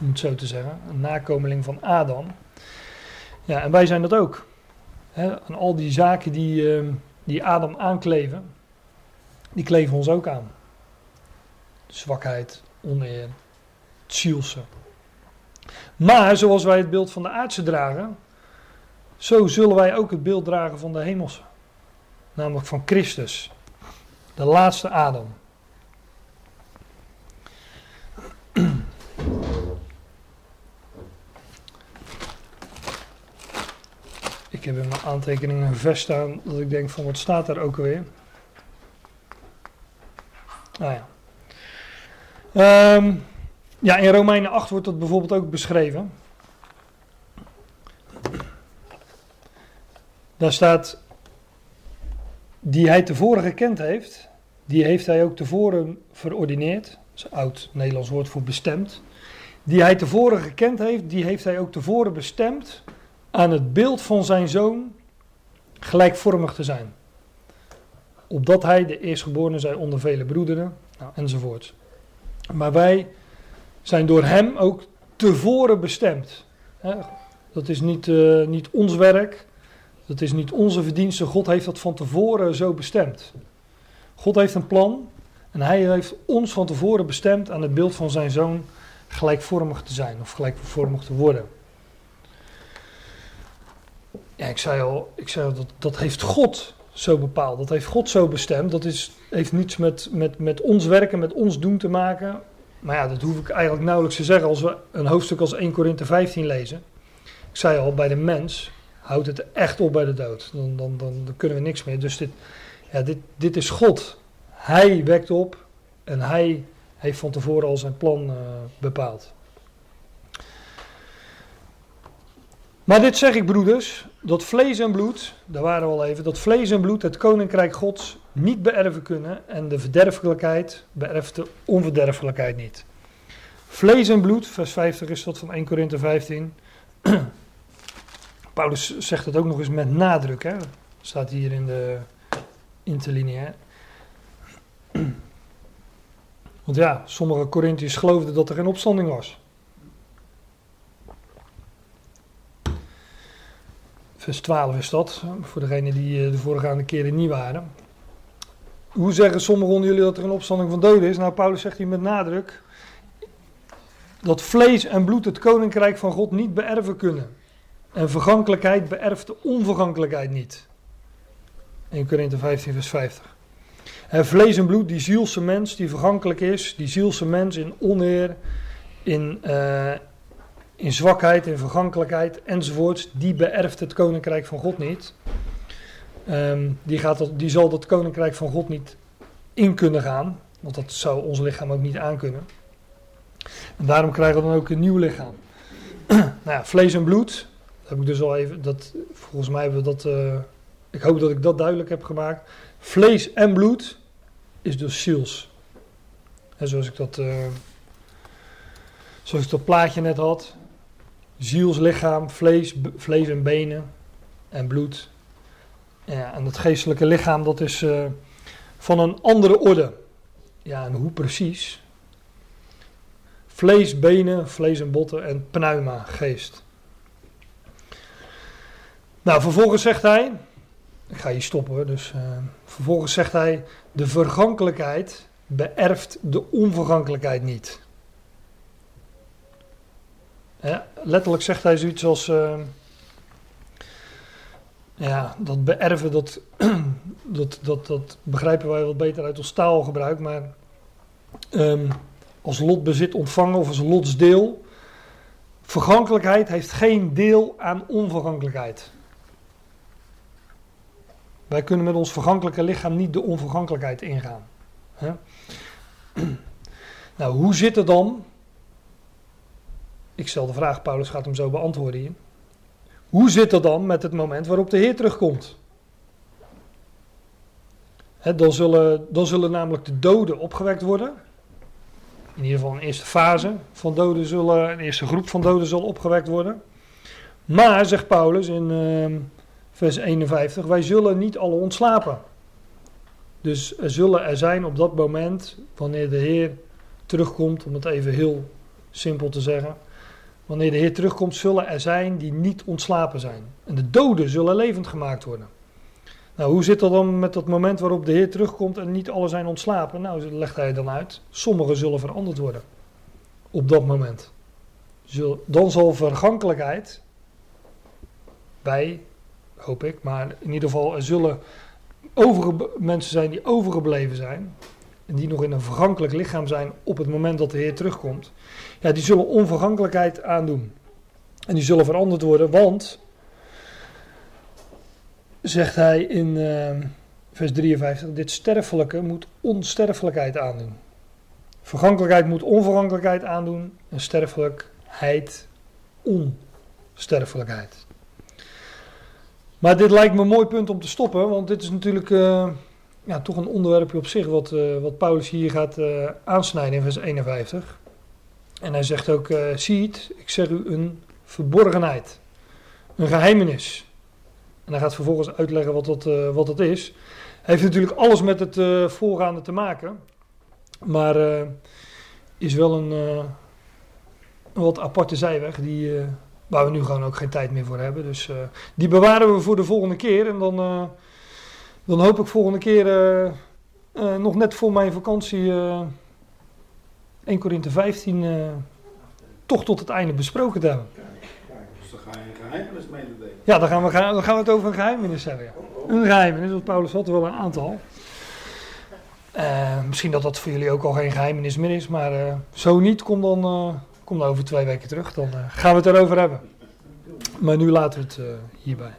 [SPEAKER 1] om het zo te zeggen, een nakomeling van Adam. Ja, en wij zijn dat ook. En al die zaken die, ehm, die Adam aankleven, die kleven ons ook aan. Zwakheid, oneer, het zielse. Maar zoals wij het beeld van de aardse dragen, zo zullen wij ook het beeld dragen van de hemelse. Namelijk van Christus, de laatste Adam. Ik heb in mijn aantekeningen een vers staan dat ik denk van wat staat daar ook alweer? Ah ja. Ehm, ja, in Romeinen 8 wordt dat bijvoorbeeld ook beschreven. Daar staat, die hij tevoren gekend heeft, die heeft hij ook tevoren verordineerd. Dat is een oud Nederlands woord voor bestemd. Die hij tevoren gekend heeft, die heeft hij ook tevoren bestemd aan het beeld van zijn zoon gelijkvormig te zijn. Opdat hij de eerstgeborene zij onder vele broederen, nou, enzovoort. Maar wij zijn door hem ook tevoren bestemd. Dat is niet, eh, niet ons werk, dat is niet onze verdienste. God heeft dat van tevoren zo bestemd. God heeft een plan en hij heeft ons van tevoren bestemd aan het beeld van zijn zoon gelijkvormig te zijn of gelijkvormig te worden. Ja, ik zei al, ik zei dat, dat heeft God zo bepaald. Dat heeft God zo bestemd. Dat is, heeft niets met, met, met ons werken, met ons doen te maken. Maar ja, dat hoef ik eigenlijk nauwelijks te zeggen als we een hoofdstuk als 1 Korinthe 15 lezen. Ik zei al, bij de mens houdt het echt op bij de dood. Dan, dan, dan, dan kunnen we niks meer. Dus dit, ja, dit, dit is God. Hij wekt op en hij heeft van tevoren al zijn plan uh, bepaald. Maar dit zeg ik, broeders, dat vlees en bloed, daar waren we al even, dat vlees en bloed het koninkrijk Gods niet beërven kunnen en de verderfelijkheid beërft de onverderfelijkheid niet. Vlees en bloed, vers 50 is dat van 1 Korinthe 15. Paulus zegt het ook nog eens met nadruk, hè? staat hier in de interlineair. Want ja, sommige Corinthiërs geloofden dat er geen opstanding was. Vers 12 is dat, voor degenen die de voorgaande keren niet waren. Hoe zeggen sommigen onder jullie dat er een opstanding van doden is? Nou, Paulus zegt hier met nadruk dat vlees en bloed het koninkrijk van God niet beërven kunnen. En vergankelijkheid beërft de onvergankelijkheid niet. 1 Korinthe 15 vers 50. En vlees en bloed, die zielse mens die vergankelijk is, die zielse mens in oneer, in, uh, in zwakheid, in vergankelijkheid enzovoorts, die beërft het koninkrijk van God niet. Um, die, gaat dat, die zal dat koninkrijk van God niet in kunnen gaan, want dat zou ons lichaam ook niet aankunnen. En daarom krijgen we dan ook een nieuw lichaam. nou ja, vlees en bloed, dat heb ik dus al even, dat, volgens mij hebben we dat, uh, ik hoop dat ik dat duidelijk heb gemaakt. Vlees en bloed is dus ziels. En zoals ik dat, uh, zoals ik dat plaatje net had. Zielslichaam, vlees, vlees en benen en bloed. Ja, en het geestelijke lichaam dat is uh, van een andere orde. Ja, en hoe precies? Vlees, benen, vlees en botten en pneuma, geest. Nou, vervolgens zegt hij, ik ga hier stoppen, dus uh, vervolgens zegt hij, de vergankelijkheid beërft de onvergankelijkheid niet. Ja, letterlijk zegt hij zoiets als, uh, ja, dat beërven, dat, dat, dat, dat begrijpen wij wat beter uit ons taalgebruik, maar um, als lotbezit ontvangen of als lotsdeel, vergankelijkheid heeft geen deel aan onvergankelijkheid. Wij kunnen met ons vergankelijke lichaam niet de onvergankelijkheid ingaan. Nou, hoe zit het dan? Ik stel de vraag, Paulus gaat hem zo beantwoorden hier. Hoe zit het dan met het moment waarop de Heer terugkomt? Dan, zullen, dan zullen namelijk de doden opgewekt worden. In ieder geval een eerste fase van doden zullen, een eerste groep van doden zal opgewekt worden. Maar, zegt Paulus in ehm, vers 51, wij zullen niet alle ontslapen. Dus er zullen er zijn op dat moment, wanneer de Heer terugkomt, om het even heel simpel te zeggen. Wanneer de Heer terugkomt, zullen er zijn die niet ontslapen zijn. En de doden zullen levend gemaakt worden. Nou, hoe zit dat dan met dat moment waarop de Heer terugkomt en niet alle zijn ontslapen? Nou, legt hij dan uit. Sommigen zullen veranderd worden. Op dat moment. Dan zal vergankelijkheid bij, hoop ik, maar in ieder geval er zullen overge- mensen zijn die overgebleven zijn. En die nog in een vergankelijk lichaam zijn op het moment dat de Heer terugkomt. Die zullen onvergankelijkheid aandoen. En die zullen veranderd worden, want zegt hij in eh, vers 53, dit sterfelijke moet onsterfelijkheid aandoen. Vergankelijkheid moet onvergankelijkheid aandoen en sterfelijkheid onsterfelijkheid. Maar dit lijkt me een mooi punt om te stoppen, want dit is natuurlijk eh, ja, toch een onderwerpje op zich wat, eh, wat Paulus hier gaat eh, aansnijden in vers 51. En hij zegt ook, eh zie het, ik zeg u een verborgenheid, een geheimenis. En hij gaat vervolgens uitleggen wat dat, eh, wat dat is. Hij heeft natuurlijk alles met het eh, voorgaande te maken. Maar eh, is wel een, eh, een wat aparte zijweg die, eh, waar we nu gewoon ook geen tijd meer voor hebben. Dus eh, die bewaren we voor de volgende keer. En dan, eh, dan hoop ik volgende keer eh, eh, nog net voor mijn vakantie eh 1 Korinthe 15 eh, toch tot het einde besproken te hebben.
[SPEAKER 2] Dus dan ga je een geheimenis mededelen.
[SPEAKER 1] Ja, dan gaan we, dan gaan we het over een geheimenis hebben. Ja. Een geheimenis, want Paulus had er wel een aantal. Eh, misschien dat dat voor jullie ook al geen geheimenis meer is, maar eh, zo niet, kom dan, kom dan over twee weken terug. Dan gaan we het erover hebben. Maar nu laten we het hierbij.